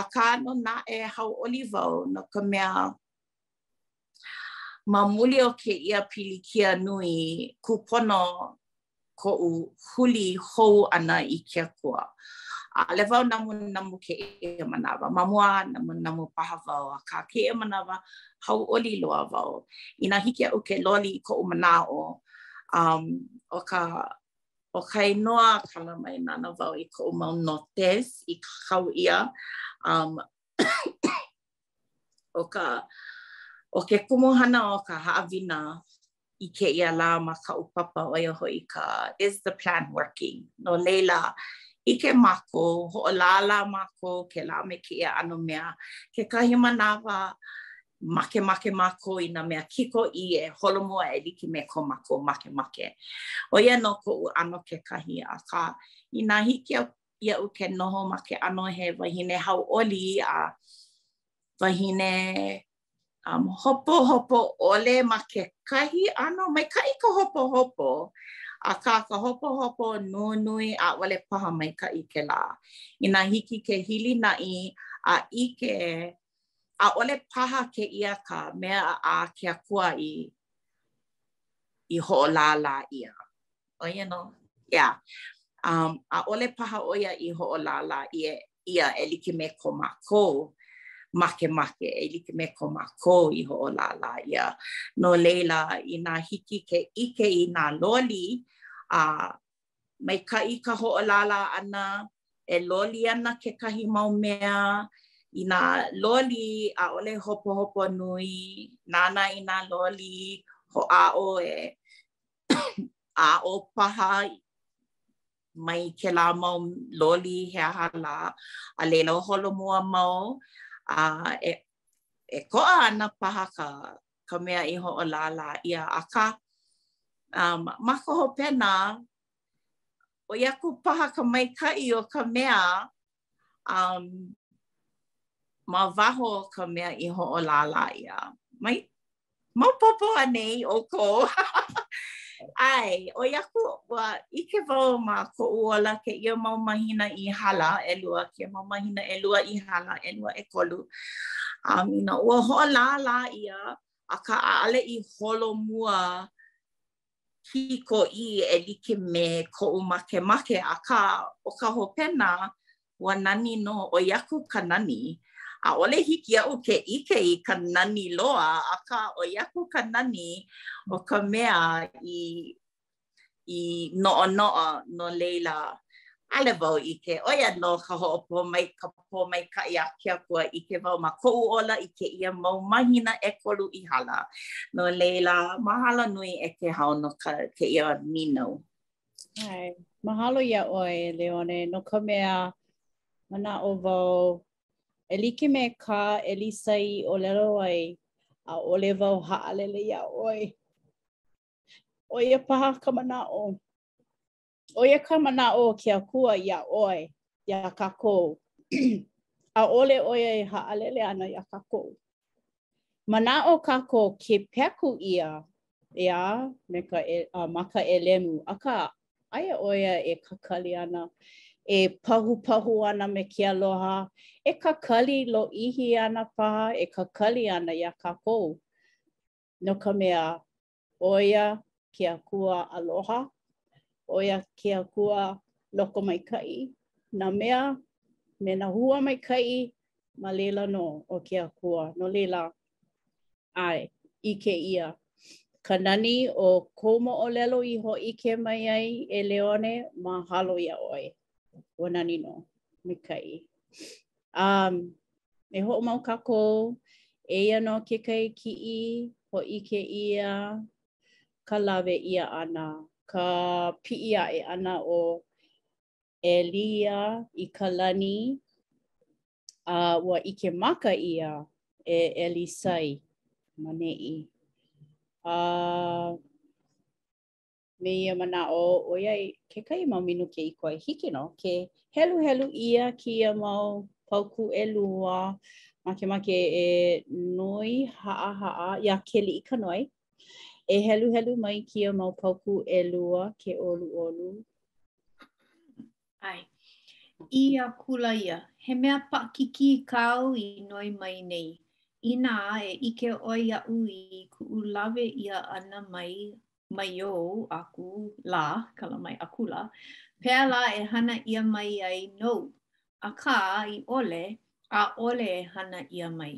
F: akā nō naʻe hauʻoli wau no ka mea, Ma muli o kēia pilikia nui, kūpono koʻu huli hou ʻana i ke Akua. ʻAʻole wau namunamu i kēia manawa, ma mua namunamu paha wau, akā kēia manawa hauʻoli loa wau. Inā hiki iaʻu ke loli i koʻu manaʻo, um, ʻo ka, ʻo ka inoa kala mai nāna wau i koʻu mau notes i kākau ʻia, um, ʻO ka ʻo ke kumuhana o ka haʻawina i kēia lā ma kaʻu papa ʻo ia hoʻi ka Is the Plan Working? No laila, ʻike mākou, hoʻolālā mākou kēlā me kēia ʻano mea, kekahi manawa, makemake mākou i nā mea kikoʻī e holomua e like me ko mākou makemake. ʻO ia nō koʻu ʻano kekahi, akā, inā hiki iaʻu ke noho ma ke ʻano he wahine hauʻoli a wahine um, hopohopo ʻole ma kekahi ʻano. Maikaʻi ka hopohopo, akā ka hopohopo nunui ʻaʻole paha maikaʻi kēlā. Inā hiki ke hilinaʻi a ʻike, ʻaʻole paha kēia ka mea a ke Akua i i hoʻolālā ʻia. ʻo ia nō. Yeah. Um, ʻaʻole paha ʻo ia i hoʻolālā ʻia, ʻia e like me ko mākou makemake, e like me ko mākou i hoʻolālā ʻia. No laila, inā hiki ke ʻike i nā loli, a maikaʻi ka hoʻolālā ʻana, e loli ana kekahi mau mea, i nā loli, ʻaʻole hopohopo nui, nānā i nā loli, hoʻāʻo e aʻo paha mai kēlā mau loli he aha lā, a laila e holomua mau a e e ʻokoʻa ana paha ka ka mea i hoʻolālā ʻia. Akā, um ma ka hopena, ʻoi aku paha ka maikaʻi o ka mea um, ma waho o ka mea i hoʻolālā ʻia. Mai, maopopo anei ʻoukou? ʻAe, ʻoi aku ua ʻike wau ma koʻu ola kēia mau mahina i hala ʻelua, kēia mau mahina ʻelua i hala ʻelua ʻekolu. Um, inā ua hoʻolālā ʻia, akā ʻaʻole i holo mua kikoʻī e like me koʻu makemake, akā, ʻo ka hopena, ua nani nō ʻoi aku ka nani. ʻAʻole hiki iaʻu ke ʻike i ka nani loa, akā, ʻoi aku ka nani o ka mea i i noʻonoʻo, no laila, ʻaʻole wau i ʻike, ʻo ia nō ka hoʻopōmaikaʻi. pōmaikaʻi a ke Akua ʻike wau ma koʻu ola i kēia mau mahina ʻekolu i hala. No laila, mahalo nui e Kēhau no ka kēia nīnau.
C: ʻAe, mahalo iā ʻoe, e Leone, no ka mea, manaʻo wau, e like me kā ʻElisai i ʻōlelo ai, ʻaʻole wau haʻalele iā ʻoe. ʻO ia paha ka manaʻo. ʻo ia ka manaʻo o ke Akua iā ʻoe, iā kākou, ʻaʻole ʻo ia e haʻalele ana iā kākou. Manaʻo kākou ke peku ʻia, ʻeā, me ka ma ka ʻēlemu, akā, aia ʻo ia e kakali ana, e pahupahu ana me ke aloha, e kakali lōʻihi ana paha, e kakali ana iā kākou, no ka mea, ʻo ia ke Akua aloha, ʻo ia ke Akua lokomaikaʻi, nā mea me nā hua maikaʻi ma laila nō ʻo ke Akua, no laila, ʻae, ʻike ʻia ka nani o kou moʻolelo i hōʻike mai ai, e Leone, mahalo iā ʻoe. ua nani nō maikaʻi. Um, e hoʻomau kākou, eia nō kekahi kiʻi, hōʻike ʻia ka lawe ʻia ʻana, ka piʻi aʻe ʻana o ʻElia i ka lani, a uh, ua ʻike maka ʻia e ʻElisai ma neʻi. Uh, me ia manaʻo ʻoiai kekahi mau minuke i koe, hiki nō ke heluhelu ʻia kēia mau paukū ʻelua makemake e noi haʻahaʻa iā Keliʻikanoe. E heluhelu mai kēia mau paukū ʻelua ke ʻoluʻolu.
E: ʻAe. ʻĪ akula ia, He mea paʻakikī kāu i noi mai nei. Inā e ʻike ʻoe iaʻu i kuʻu lawe ʻia ʻana mai mai ou aku lā, kala mai, aku lā, pēlā e hana ʻia mai ai nou, akā i ʻole, ʻaʻole e hana ʻia mai.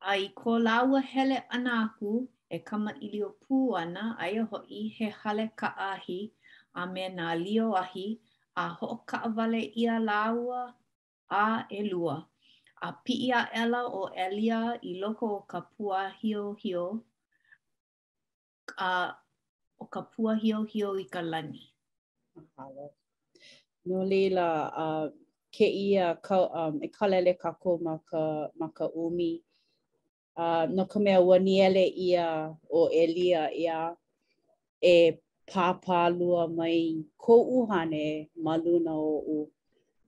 E: A i ko lāua hele ʻana aku, e kamaʻilio pū ana, aia hoʻi he hale kaʻa ahi, a me nā lio ahi, a hoʻokaʻawale ʻia lāua a ʻelua. A piʻi aʻela ʻo ʻElia i loko o ka puahiohio, o ka puahiohio i ka lani. Mahalo.
C: No laila, uh, kēia ka, um, e kālele kākou ma ka, ma ka ʻumi. Uh, no ka mea ua nīele ʻia ʻo ʻElia ia e pāpālua mai ko ʻuhane ma luna oʻu.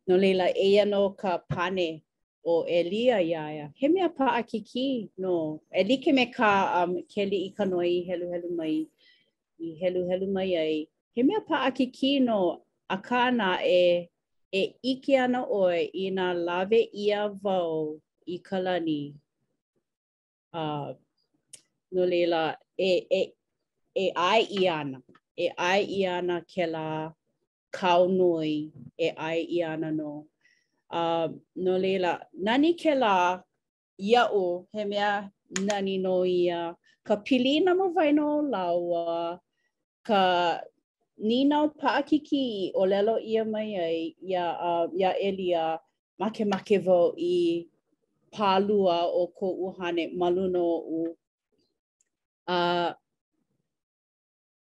C: No laila, eia nō ka pane o ʻElia iā ia, he mea paʻakikī nō, e like me kā Keliʻikanoe i heluhelu mai, i heluhelu mai ai, he mea paʻakikī nō, akā naʻe, e ʻike ana ʻoe inā lawe ʻia wau i ka lani, Uh, no laila, e, e, e ʻae ʻia ana. E ʻae ʻia ana kēlā, kāu noi, e ʻae ʻia ana nō. Uh, no laila, nani kēlā iaʻu, he mea nani nō ia ka pilina ma waena o lāua, ka nīnau paʻakikī i ʻōlelo ʻia mai ai iā uh, iā ʻElia makemake wau i pālua o ko ʻuhane ma luna oʻu. A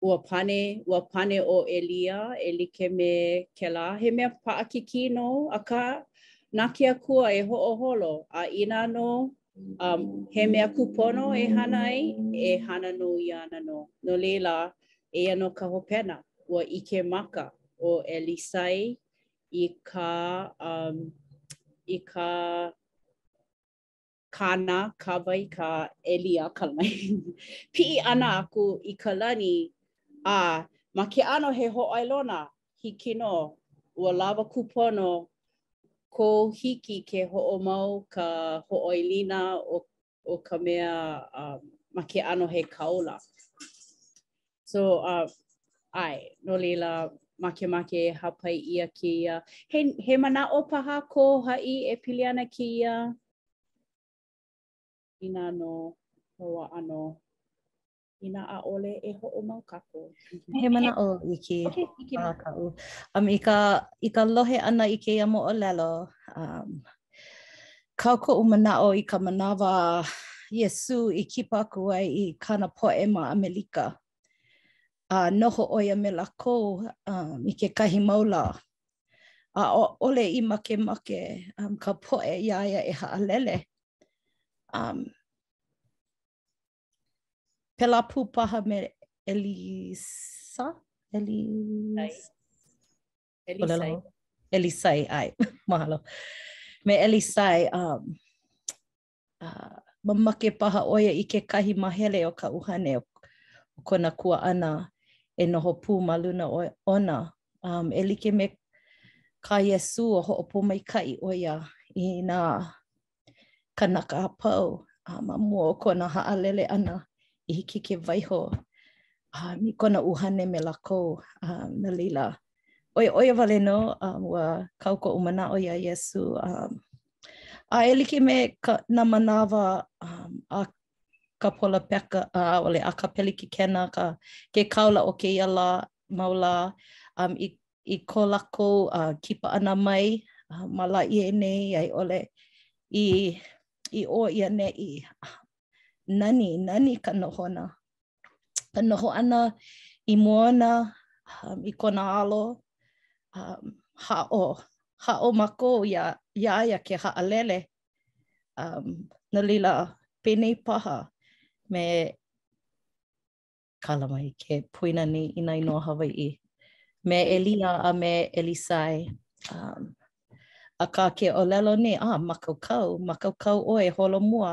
C: ua pane, ua pane ʻo ʻElia e like me kēlā, he mea paʻakikī nō, akā, na ke Akua e hoʻoholo, a inā nō um, he mea kūpono e hana ai, e hana nō ʻia ana nō. No laila, eia nō ka hopena, ua ʻike maka ʻo ʻElisai i kā, i kā kāna, kā wai, kā ʻElia, kala mai, piʻi ʻana aku i ka lani, a ma ke ʻano he hōʻailona, hiki nō, ua lawa kūpono kou hiki ke hoʻomau ka hoʻoilina o o ka mea ma ke ʻano he kāula. So, uh, ʻae, no laila, makemake e hāpai ʻia kēia. He, he manaʻo paha ko haʻi e pili ana kēia. Inā nō hoa ano. Inā ʻaʻole e hoʻomau kākou.
D: He manaʻo iki kaʻu. Um, i, ka, I ka lohe ʻana i kēia moʻolelo, um, kau koʻu manaʻo i ka manawa a Iesū i kipa aku ai i kāna poʻe ma ʻAmelika. A noho ʻo ia me lākou um, i kekahi mau lā. A ʻaʻole i makemake um, ka poʻe iā ia e haʻalele. Um, Pēlā pū paha me ʻElisa? ʻElisa?
C: ʻElisai.
D: ʻElisai, ʻae. Mahalo. Me ʻElisai, um, uh, mamake paha ʻo ia i kekahi mahele o ka ʻuhane o, o kona kuaʻana e noho pū ma luna o, ona. Um, e like me kā Iesū ua hoʻopōmaikaʻi ʻo ia i nā kānaka a pau a ma mua o kona haʻalele ʻana i hiki ke waiho a i kona ʻuhane me lākou a no laila ʻo ia ʻo ia wale nō a ua kau koʻu manaʻo iā Iesū a a e like me ka nā manawa um, a ka polopeka a ʻaʻole a ka pelekikena ka ke kāula o kēia lā mau lā um, i i ko lākou kipa ʻana mai ma Lāʻie nei a i ʻole i i ʻō i ʻaneʻi. Nani, nani ka nohona. Ka noho ʻana i mua ona i kona alo, haʻo, haʻo mākou iā iā ia ke haʻalele. No laila, penei paha me kala mai ke poina nei i nā inoa Hawaiʻi me ʻElia a me ʻElisai. Um, akā ke ʻōlelo nei, ah, mākaukau, mākaukau ʻoe, holomua,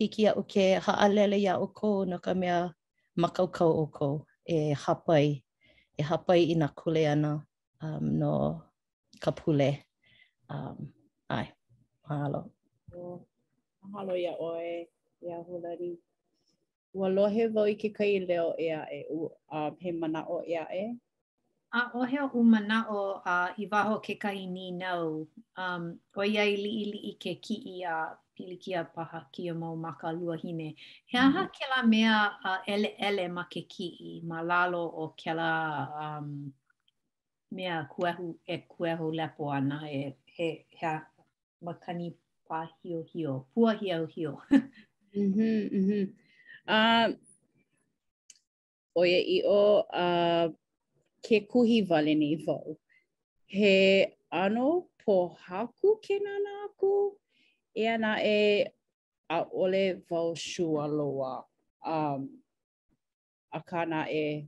D: hiki iaʻu ke haʻalele iā ʻoukou no ka mea mākaukau ʻoukou e hāpai, e hāpai i nā kuleana um, no ka pule. Um, ʻae, mahalo.
C: Mahalo iā ʻoe, iā Hulali. Ua lohe wau i kekahi leo ʻē aʻe, ʻu, a he
E: manaʻo ʻē aʻe? ʻAʻohe oʻu manaʻo a i waho o kekahi nīnau, um, ʻoiai liʻiliʻi ke kiʻi a pilikia paha kēia mau maka luahine, he aha kēlā mea a ʻeleʻele ma ke kiʻi ma lalo o kēlā um, mea kuehu, e kuehu lepo ana, e, he, he, makani pāhiohio, puahiohio.
C: mm -hmm, mm -hmm. Uh, ʻoiaʻiʻo uh, ke kuhi wale nei wau. He ʻano pōhaku ke nānā aku, eia naʻe ʻaʻole wau sure loa. Um, akā naʻe,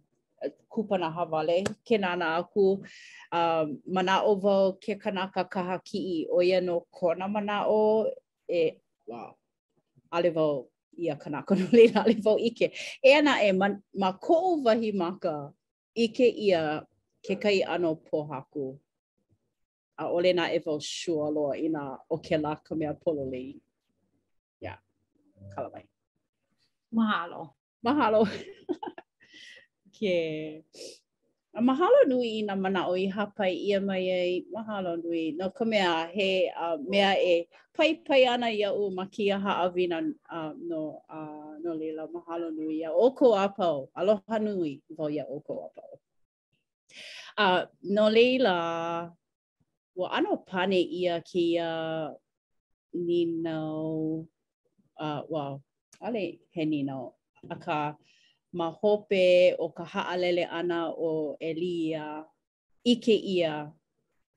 C: kupanaha wale ke nānā aku. Um, manaʻo wau ke kanaka kaha kiʻi, ʻo ia nō kona manaʻo, e, wow, ʻaʻole wau ia kanaka no laila ʻaʻole wau ʻike. Eia naʻe, ma, ma koʻu wahi maka, ʻike ʻia kekahi ʻano pōhaku. ʻAʻole naʻe wau sure loa inā ʻo kēlā ka mea pololei. Yeah, kala mai.
E: Mahalo.
C: Mahalo. Okay. Mahalo nui i nā manaʻo i hāpai ʻia mai ai. Mahalo nui no ka mea he mea e paipai ana iaʻu ma kēia haʻawina uh no uh no laila mahalo nui iā ʻoukou a pau. Aloha nui wau iā ʻoukou a pau. A no laila, ua ʻano pane ʻia kēia nīnau, uh, well, ʻaʻole he nīnau, akā, ma hope o ka haʻalele ʻana o ʻElia, ʻike ʻia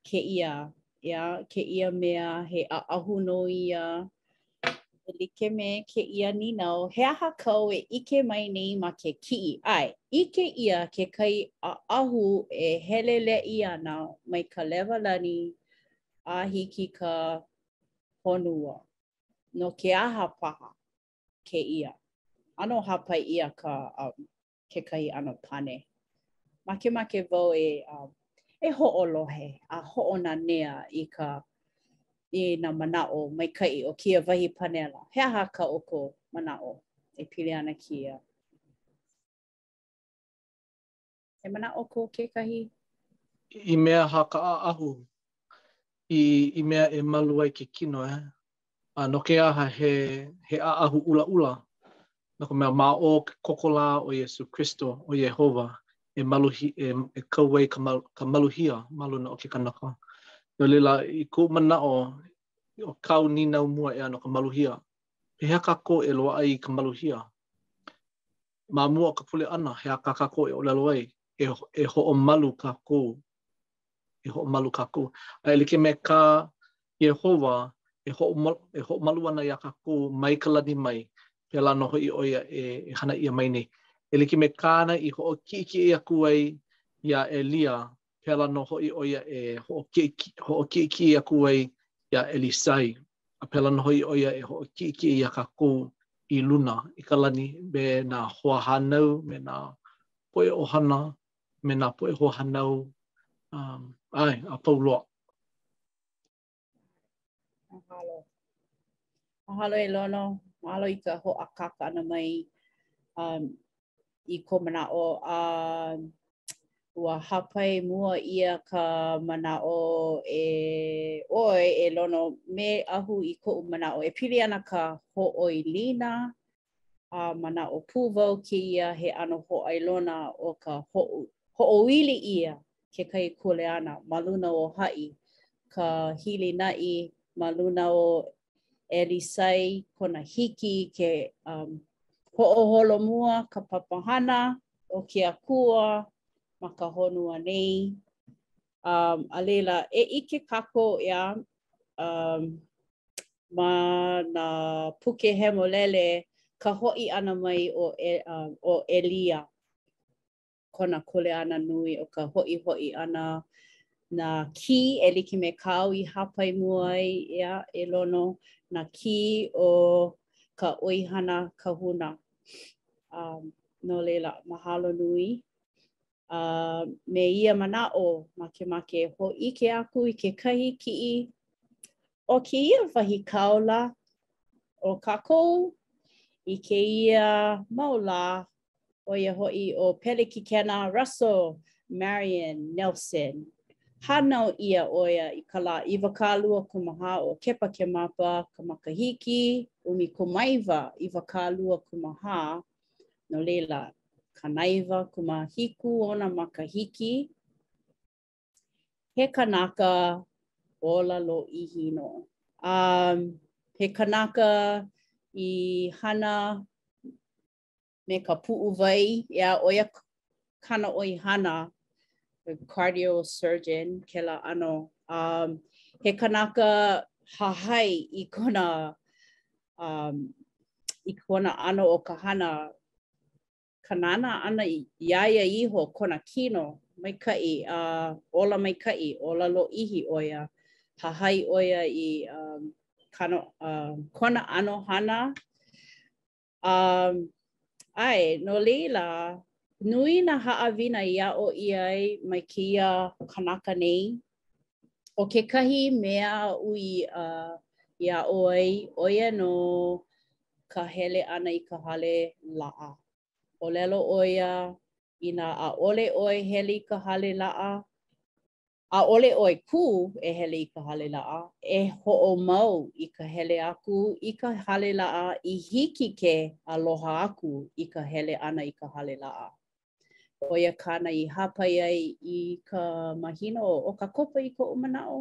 C: kēia, yeah, kēia mea he ʻaʻahu nō ia E like me kēia nīnau, he aha kāu e ʻike mai nei ma ke kiʻi? ʻAe, ʻike ʻia kekahi ʻaʻahu e heleleʻi ana mai ka lewa lani a hiki ka honua. No ke aha paha kēia? ʻAno hāpai ʻia ka. kekahi ʻano pane. Makemake wau e um, e hoʻolohe a hoʻonanea i ka i nā manaʻo maikaʻi o kēia wahi panela. He aha ko ʻoukou manaʻo e pili ana kēia? He manaʻo ko kekahi?
A: I mea aha ka ʻaʻahu, i, i mea e malu ai ke kino, eh? A no ke aha he, he ʻaʻahu ʻulaʻula? No ka mea, ma o ke koko lā o Iesū Kristo, ʻo Iēhova, e maluhi, e, e kau ai ka, mal, ka maluhia ma luna o ke kanaka. No laila, i koʻu manaʻo, ʻo kāu nīnau mua ʻeā no ka maluhia, pehea kākou e loaʻa ai ka maluhia? Ma mua o ka pule ʻana, he aha kā kākou e ʻōlelo ai, e, e hoʻomalu kākou e hoʻomalu kākou. A e like me kā Iēhova, e hoʻo, e hoʻomalu ana iā kākou mai ka lani mai, pēlā nō hoʻi ʻo ia e hana ʻia mai nei. E like me kāna i hoʻokiʻekiʻe aku ai iā ʻElia, pēlā nō hoʻi ʻo ia e hoʻokiʻe, hoʻokiʻekiʻe aku ai iā ʻElisai, a pēlā nō hoʻi ʻo ia e hoʻokiʻekiʻe iā kākou i luna i ka lani me nā hoahānau, me nā poʻe ʻohana, me nā poʻe hoahānau um, ʻae, a pau loa.
C: Mahalo. Mahalo e Lono, mahalo i ka hoʻākāka ana mai um, i kou manaʻo a uh, ua hāpai mua ʻia ka manaʻo e ʻoe e Lono me Ahu i koʻu manaʻo e pili ana ka hoʻoilina a manaʻo pū wau kēia he ʻano hōʻailona o ka hoʻoili ʻia kekahi kuleana ma luna o haʻi, ka hilinaʻi ma luna o ʻElisai i kona hiki ke hoʻoholomua i ka papahana o ke Akua ma ka honua nei. Um, a laila, e ʻike kākou ia um, ma nā puke hemolele ka hoʻi ʻana mai o, e, uh, o ʻElia, kona kuleana nui ʻo ka hoʻihoʻi ʻana i nā kī e like me kāu i hāpai mua ai e Lono nā kī o ka ʻoihana kahuna. Um, no laila, mahalo nui. me ia manaʻo, makemake e hōʻike aku i kekahi kiʻi o kēia wahi kāula o kākou i kēia mau lā, ʻo ia hoʻi ʻo Pelekikena Russell Marion Nelson. Hānau ʻia ʻo ia i ka lā iwakāluakūmāhā o Kepakemapa ka makahiki ʻumikūmāiwa iwakāluakūmāhā No laila, kanaiwakūmāhiku ona makahiki, he kanaka ola lōʻihi nō. A he kanaka i hana me ka puʻuwai, ʻeā, ʻo ia kāna ʻoihana, a cardio surgeon, kēlā ʻano, um, he kanaka hahai i kona, um, i kona ʻano o ka hana, ka nānā ʻana iā ia iho kona kino maikaʻi, a uh, ola maikaʻi, ola lōʻihi ʻo ia, hahai ʻo ia i um, kano, uh, kona ʻano hana, A, ʻae, no laila, nui nā haʻawina i aʻo ʻia ai mai kēia kanaka nei. ʻO kekahi mea aʻu i i aʻo ai, ʻo ia nō ka hele ʻana i ka hale laʻa. ʻŌlelo ʻo ia, inā ʻaʻole ʻoe hele i ka hale laʻa, ʻAʻole ʻoe kū e hele i ka hale laʻa, e hoʻomau i ka hele aku i ka hale laʻa i hiki ke aloha aku i ka hele ʻana i ka hale laʻa. ʻO ia kāna i hāpai ai i ka mahina o ʻOkakopa i koʻu manaʻo.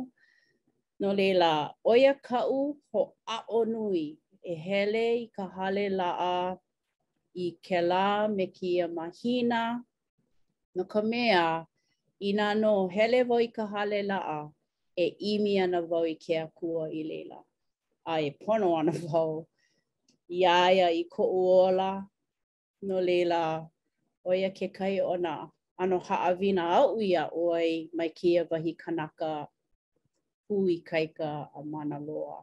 C: No laila, ʻo ia kaʻu hoʻāʻo nui, e hele i ka hale laʻa i kēlā me kēia mahina No ka mea, inā nō hele wau i ka hale laʻa, e ʻimi ana wau i ke Akua i laila, a e pono ana wau iā ia i koʻu ola, no laila, ʻo ia kekahi o nā ʻano haʻawina aʻu i aʻo ai mai kēia wahi kanaka kū ikaika a mana loa.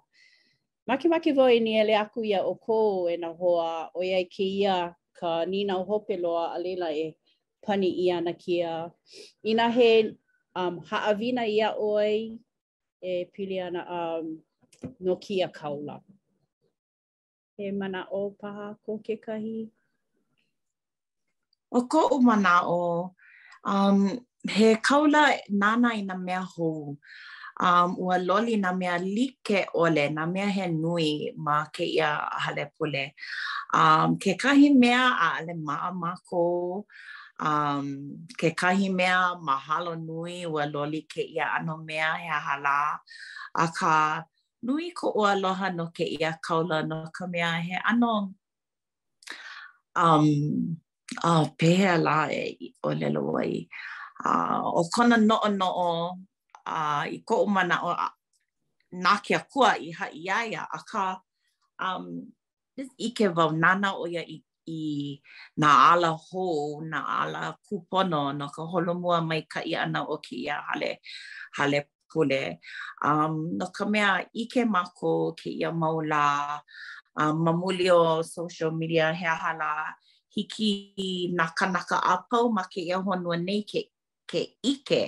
C: Makemake wau e nīele aku iā ʻoukou, e nā hoa, ʻoiai kēia ka nīnau hope loa a laila e pani ʻia ana kēia, inā he haʻawina i aʻo ai e pili ana no kēia kāula. He manaʻo paha ko
F: kekahi? ʻO koʻu manaʻo, um, he kāula nānā i nā mea hou. Um, ua loli nā mea like ʻole, nā mea he nui ma kēia hale pule. Um, kekahi mea ʻaʻole maʻa mākou, um, kekahi mea mahalo nui ua loli kēia ʻano mea he aha lā. Akā, nui koʻu aloha no kēia kāula no ka mea, he ʻano Um, a pehea lā e ʻōlelo ai? Uh, ʻo kona noʻonoʻo uh, i koʻu manaʻo uh, na ke Akua i haʻi iā ia, akā um, ʻike wau nānā ʻo ia i i nā ala hou, nā ala kūpono no ka holomua maikaʻi ʻana o kēia hale hale pule. Um, no ka mea, ʻike mākou kēia mau lā, um, ma muli o social media, he aha lā, hiki nā kānaka a pau ma kēia honua nei ke ke ʻike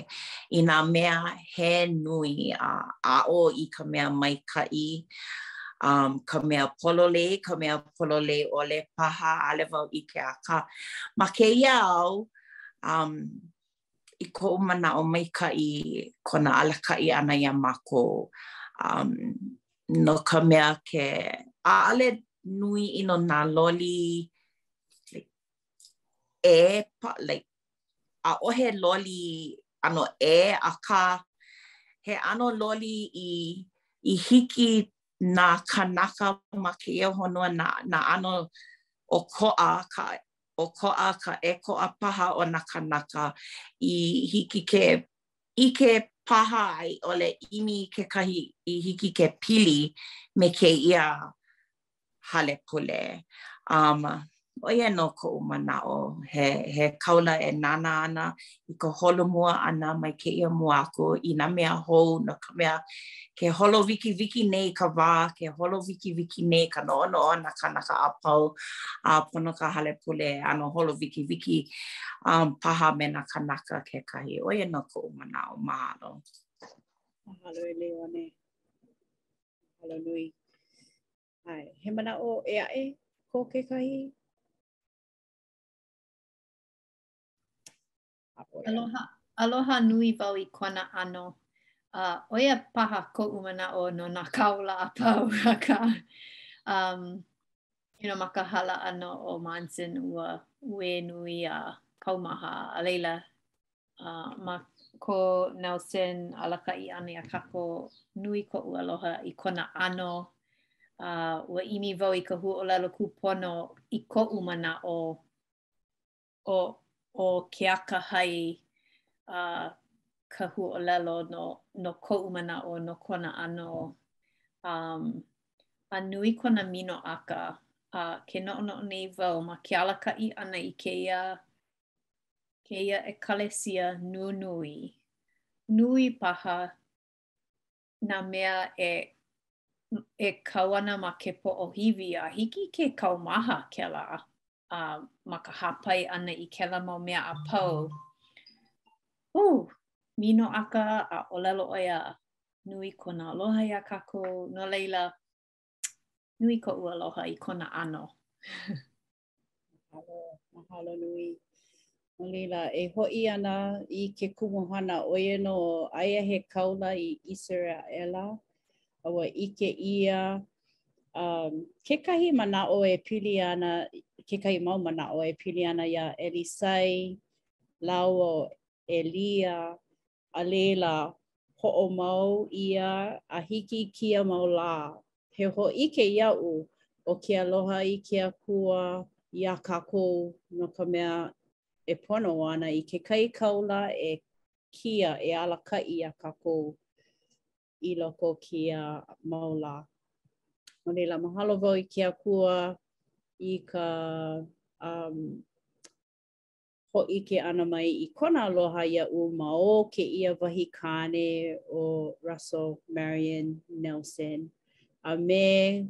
F: i nā mea he nui a aʻo i ka mea maikaʻi, um, ka mea pololei, ka mea pololei ʻole paha, ʻaʻole wau ʻike, akā ma kēia au, um, i koʻu manaʻo maikaʻi kona alakaʻi ʻana iā mākou um no ka mea ke ʻaʻole nui ʻino nā loli like ʻē pa like ʻaʻohe loli ʻano ʻē akā he ʻano loli i i hiki nā kānaka ma kēia honua nā nā ʻano ʻokoʻa ka ʻokoʻa ka ʻēkoʻa paha o nā kānaka i hiki ke ʻike paha a i ʻole ʻimi i kekahi i hiki ke pili me kēia hale pule. Um ʻo ia nō koʻu manaʻo, he he kāula e nānā ana i ka holomua ʻana mai kēia mua aku i nā mea hou no ka mea, ke holo wikiwiki nei ka wā, ke holo wikiwiki nei ka noʻonoʻo a nā kānaka a pau a pono ka hale pule e ʻano holo wikiwiki paha me nā kānaka kekahi. ʻO ia nō koʻu manaʻo. Mahalo.
C: Mahalo e Leone. Mahalo nui. ʻAe, he manaʻo ʻē aʻe ko kekahi?
E: Aloha, aloha nui wau i kona ʻano. Uh, ʻo ia paha koʻu manaʻo no nā kāula a pau akā. Um, you know, ma ka hala ʻana o Monson ua uē nui a kaumaha. A laila, uh, ma ko Nelson alakaʻi ʻana iā kākou nui koʻu aloha i kona ʻano. Uh, ua ʻimi wau i ka huaʻōlelo kūpono i koʻu manaʻo ʻo ʻo ke akahai a ka huaʻōlelo no no koʻu manaʻo no kona ʻano um a nui kona minoʻaka a ke noʻonoʻo nei wau ma ke alakaʻi ʻana i kēia kēia ʻekalesia nunui, nui paha nā mea e e kau ana ma ke poʻohiwi a hiki ke kaumaha kēlā a ma ka hāpai ʻana i kēlā mau mea a pau. Uh, minoʻaka a ʻōlelo ʻo ia, nui kona aloha iā kākou, no laila, nui koʻu aloha i kona ʻano.
C: Mahalo, mahalo nui. No laila, e hoʻi ana i ke kumuhana, ʻo ia nō aia he kāula i ʻIseraʻela, ua ʻike ʻia um, kekahi manaʻo e pili ana, kekahi mau manaʻo e pili ana iā ʻElisai, lāua ʻo ʻElia, A laila, hoʻomau ʻia a hiki i kēia mau lā, he hōʻike iaʻu o ke aloha i ke Akua iā kākou, no ka mea, e pono ana i kekahi kāula e kia e alakaʻi iā kākou i loko o kēia mau lā. No laila, mahalo wau i ke Akua i ka hōʻike ʻana mai i kona aloha iaʻu ma o kēia wahi kāne ʻo Russell Marion Nelson a me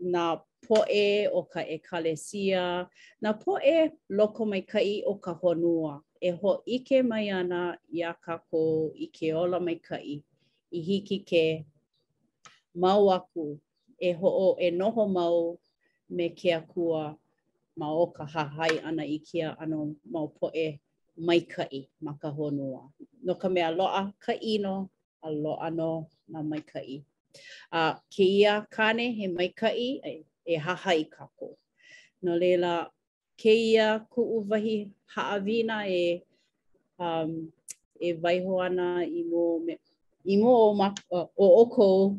C: nā poʻe o ka ʻekalesia, nā poʻe lokomaikaʻi o ka honua e hōʻike mai ana iā kākou i ke ola maikaʻi i hiki ke mau aku e hoʻo e noho mau me ke Akua ma o ka hahai ʻana i kēia ʻano mau poʻe maikaʻi ma ka honua, no ka mea, loaʻa ka ʻino a loaʻa nō nā maikaʻi. A kēia kāne he maikaʻi e hahai kākou. No laila, Kēia kuʻu wahi haʻawina e um e waiho ana i mua me, i mua o ʻoukou,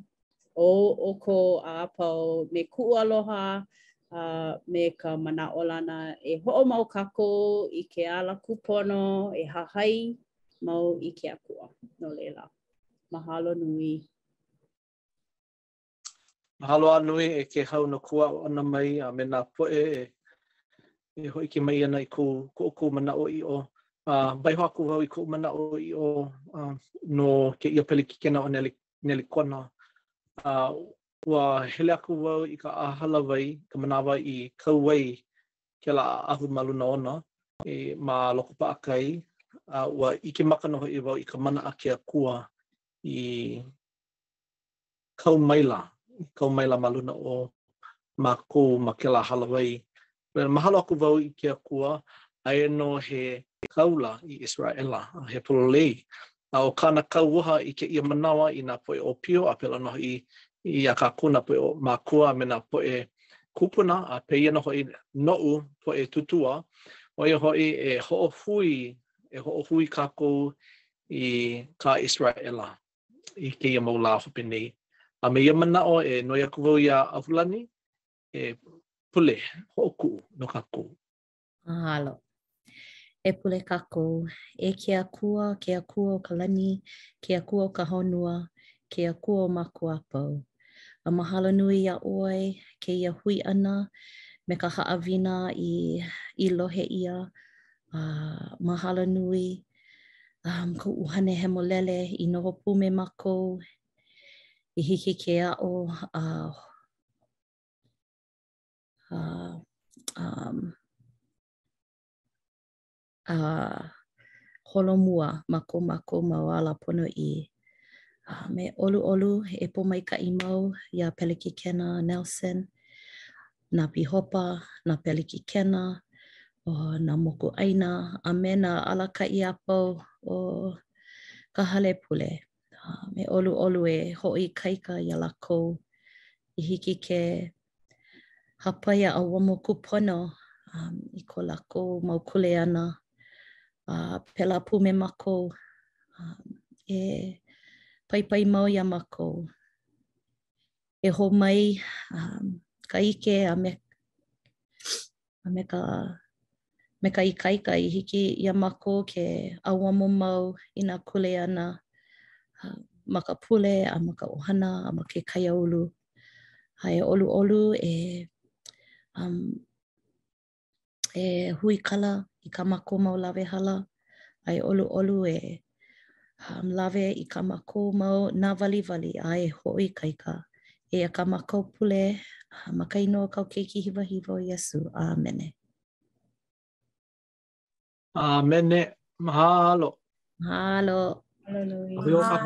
C: ʻo ʻoukou a pau me kuʻu aloha a me ka manaʻolana e hoʻomau kākou i ke ala kūpono e hahai mau i ke Akua. No laila, mahalo nui.
A: Mahalo a nui e Kēhau no kou aʻo ʻana mai a me nā poʻe e hōʻike mai ana i ko, ko ʻoukou manaʻoʻiʻo. Waiho aku wau i koʻu manaʻoʻiʻo no kēia pelekikena ʻo Nelikona. Ua hele aku wau i ka ʻaha hālāwai i ka manawa i kau ai kēlā ʻaʻahu ma luna ona ma Loko Paʻakai, a ua ʻike maka nō hoʻi wau i ka mana a ke Akua i kau maila, kau maila ma luna o mākou ma kēlā hālāwai. Well, mahalo aku wau i ke Akua, aia nō he kāula i ʻIseraʻela, a he pololei, a ʻo kāna kauoha i kēia manawa i nā poʻe ʻōpio, a pēlā nō hoʻi iā kākou nā poʻe mākua me nā poʻe kūpuna, a pēia nō hoʻi noʻu poʻe tūtū, ʻo ia hoʻi e hoʻohui, e hoʻohui kākou i ka ʻIseraʻela. i kēia mau lā hope nei. A me ia manaʻo e noi aku wau iā ʻAhulani, e pule hoʻokuʻu no kākou.
D: Mahalo. E pule kākou, e ke Akua, ke Akua o ka lani, ke Akua o ka honua, ke Akua o mākou a pau. A mahalo nui iā ʻoe kēia hui ʻana me ka haʻawina i lohe ʻia Uh, mahalo nui um, kou ʻUhane hemolele i noho pū me mākou i hiki ke aʻo uh, uh, um, uh, holomua ma ko mākou mau ala ponoʻī uh, me ʻoluʻolu e pōmaikaʻi mau iā Pelekikena Nelson nā pihopa, nā pelekikena o nā mokuʻāina, a me nā alakaʻi a pau o ka hale pule a me ʻoluʻolu e hoʻoikaika iā lākou i hiki ke hāpai a ʻauamo kūpono i ko lākou mau kuleana a pēlā pū me mākou e paipai mau iā mākou. e hō mai um, ka ʻike a me, a me ka me ka ikaika i hiki iā mākou ke ʻauamo mau i nā kuleana uh, ma ka pule a ma ka ʻohana a ma ke kaiāulu. A e ʻoluʻolu e um, e huikala i kā mākou mau lawehala a e ʻoluʻolu e um, lawe i kā mākou mau nāwaliwali a e hoʻoikaika. Eia kā mākou pule uh, ma ka inoa o kāu keiki hiwahiwa ʻo Iesū. Amene.
A: Amene. Mahalo.
D: Mahalo.
A: Hallelujah.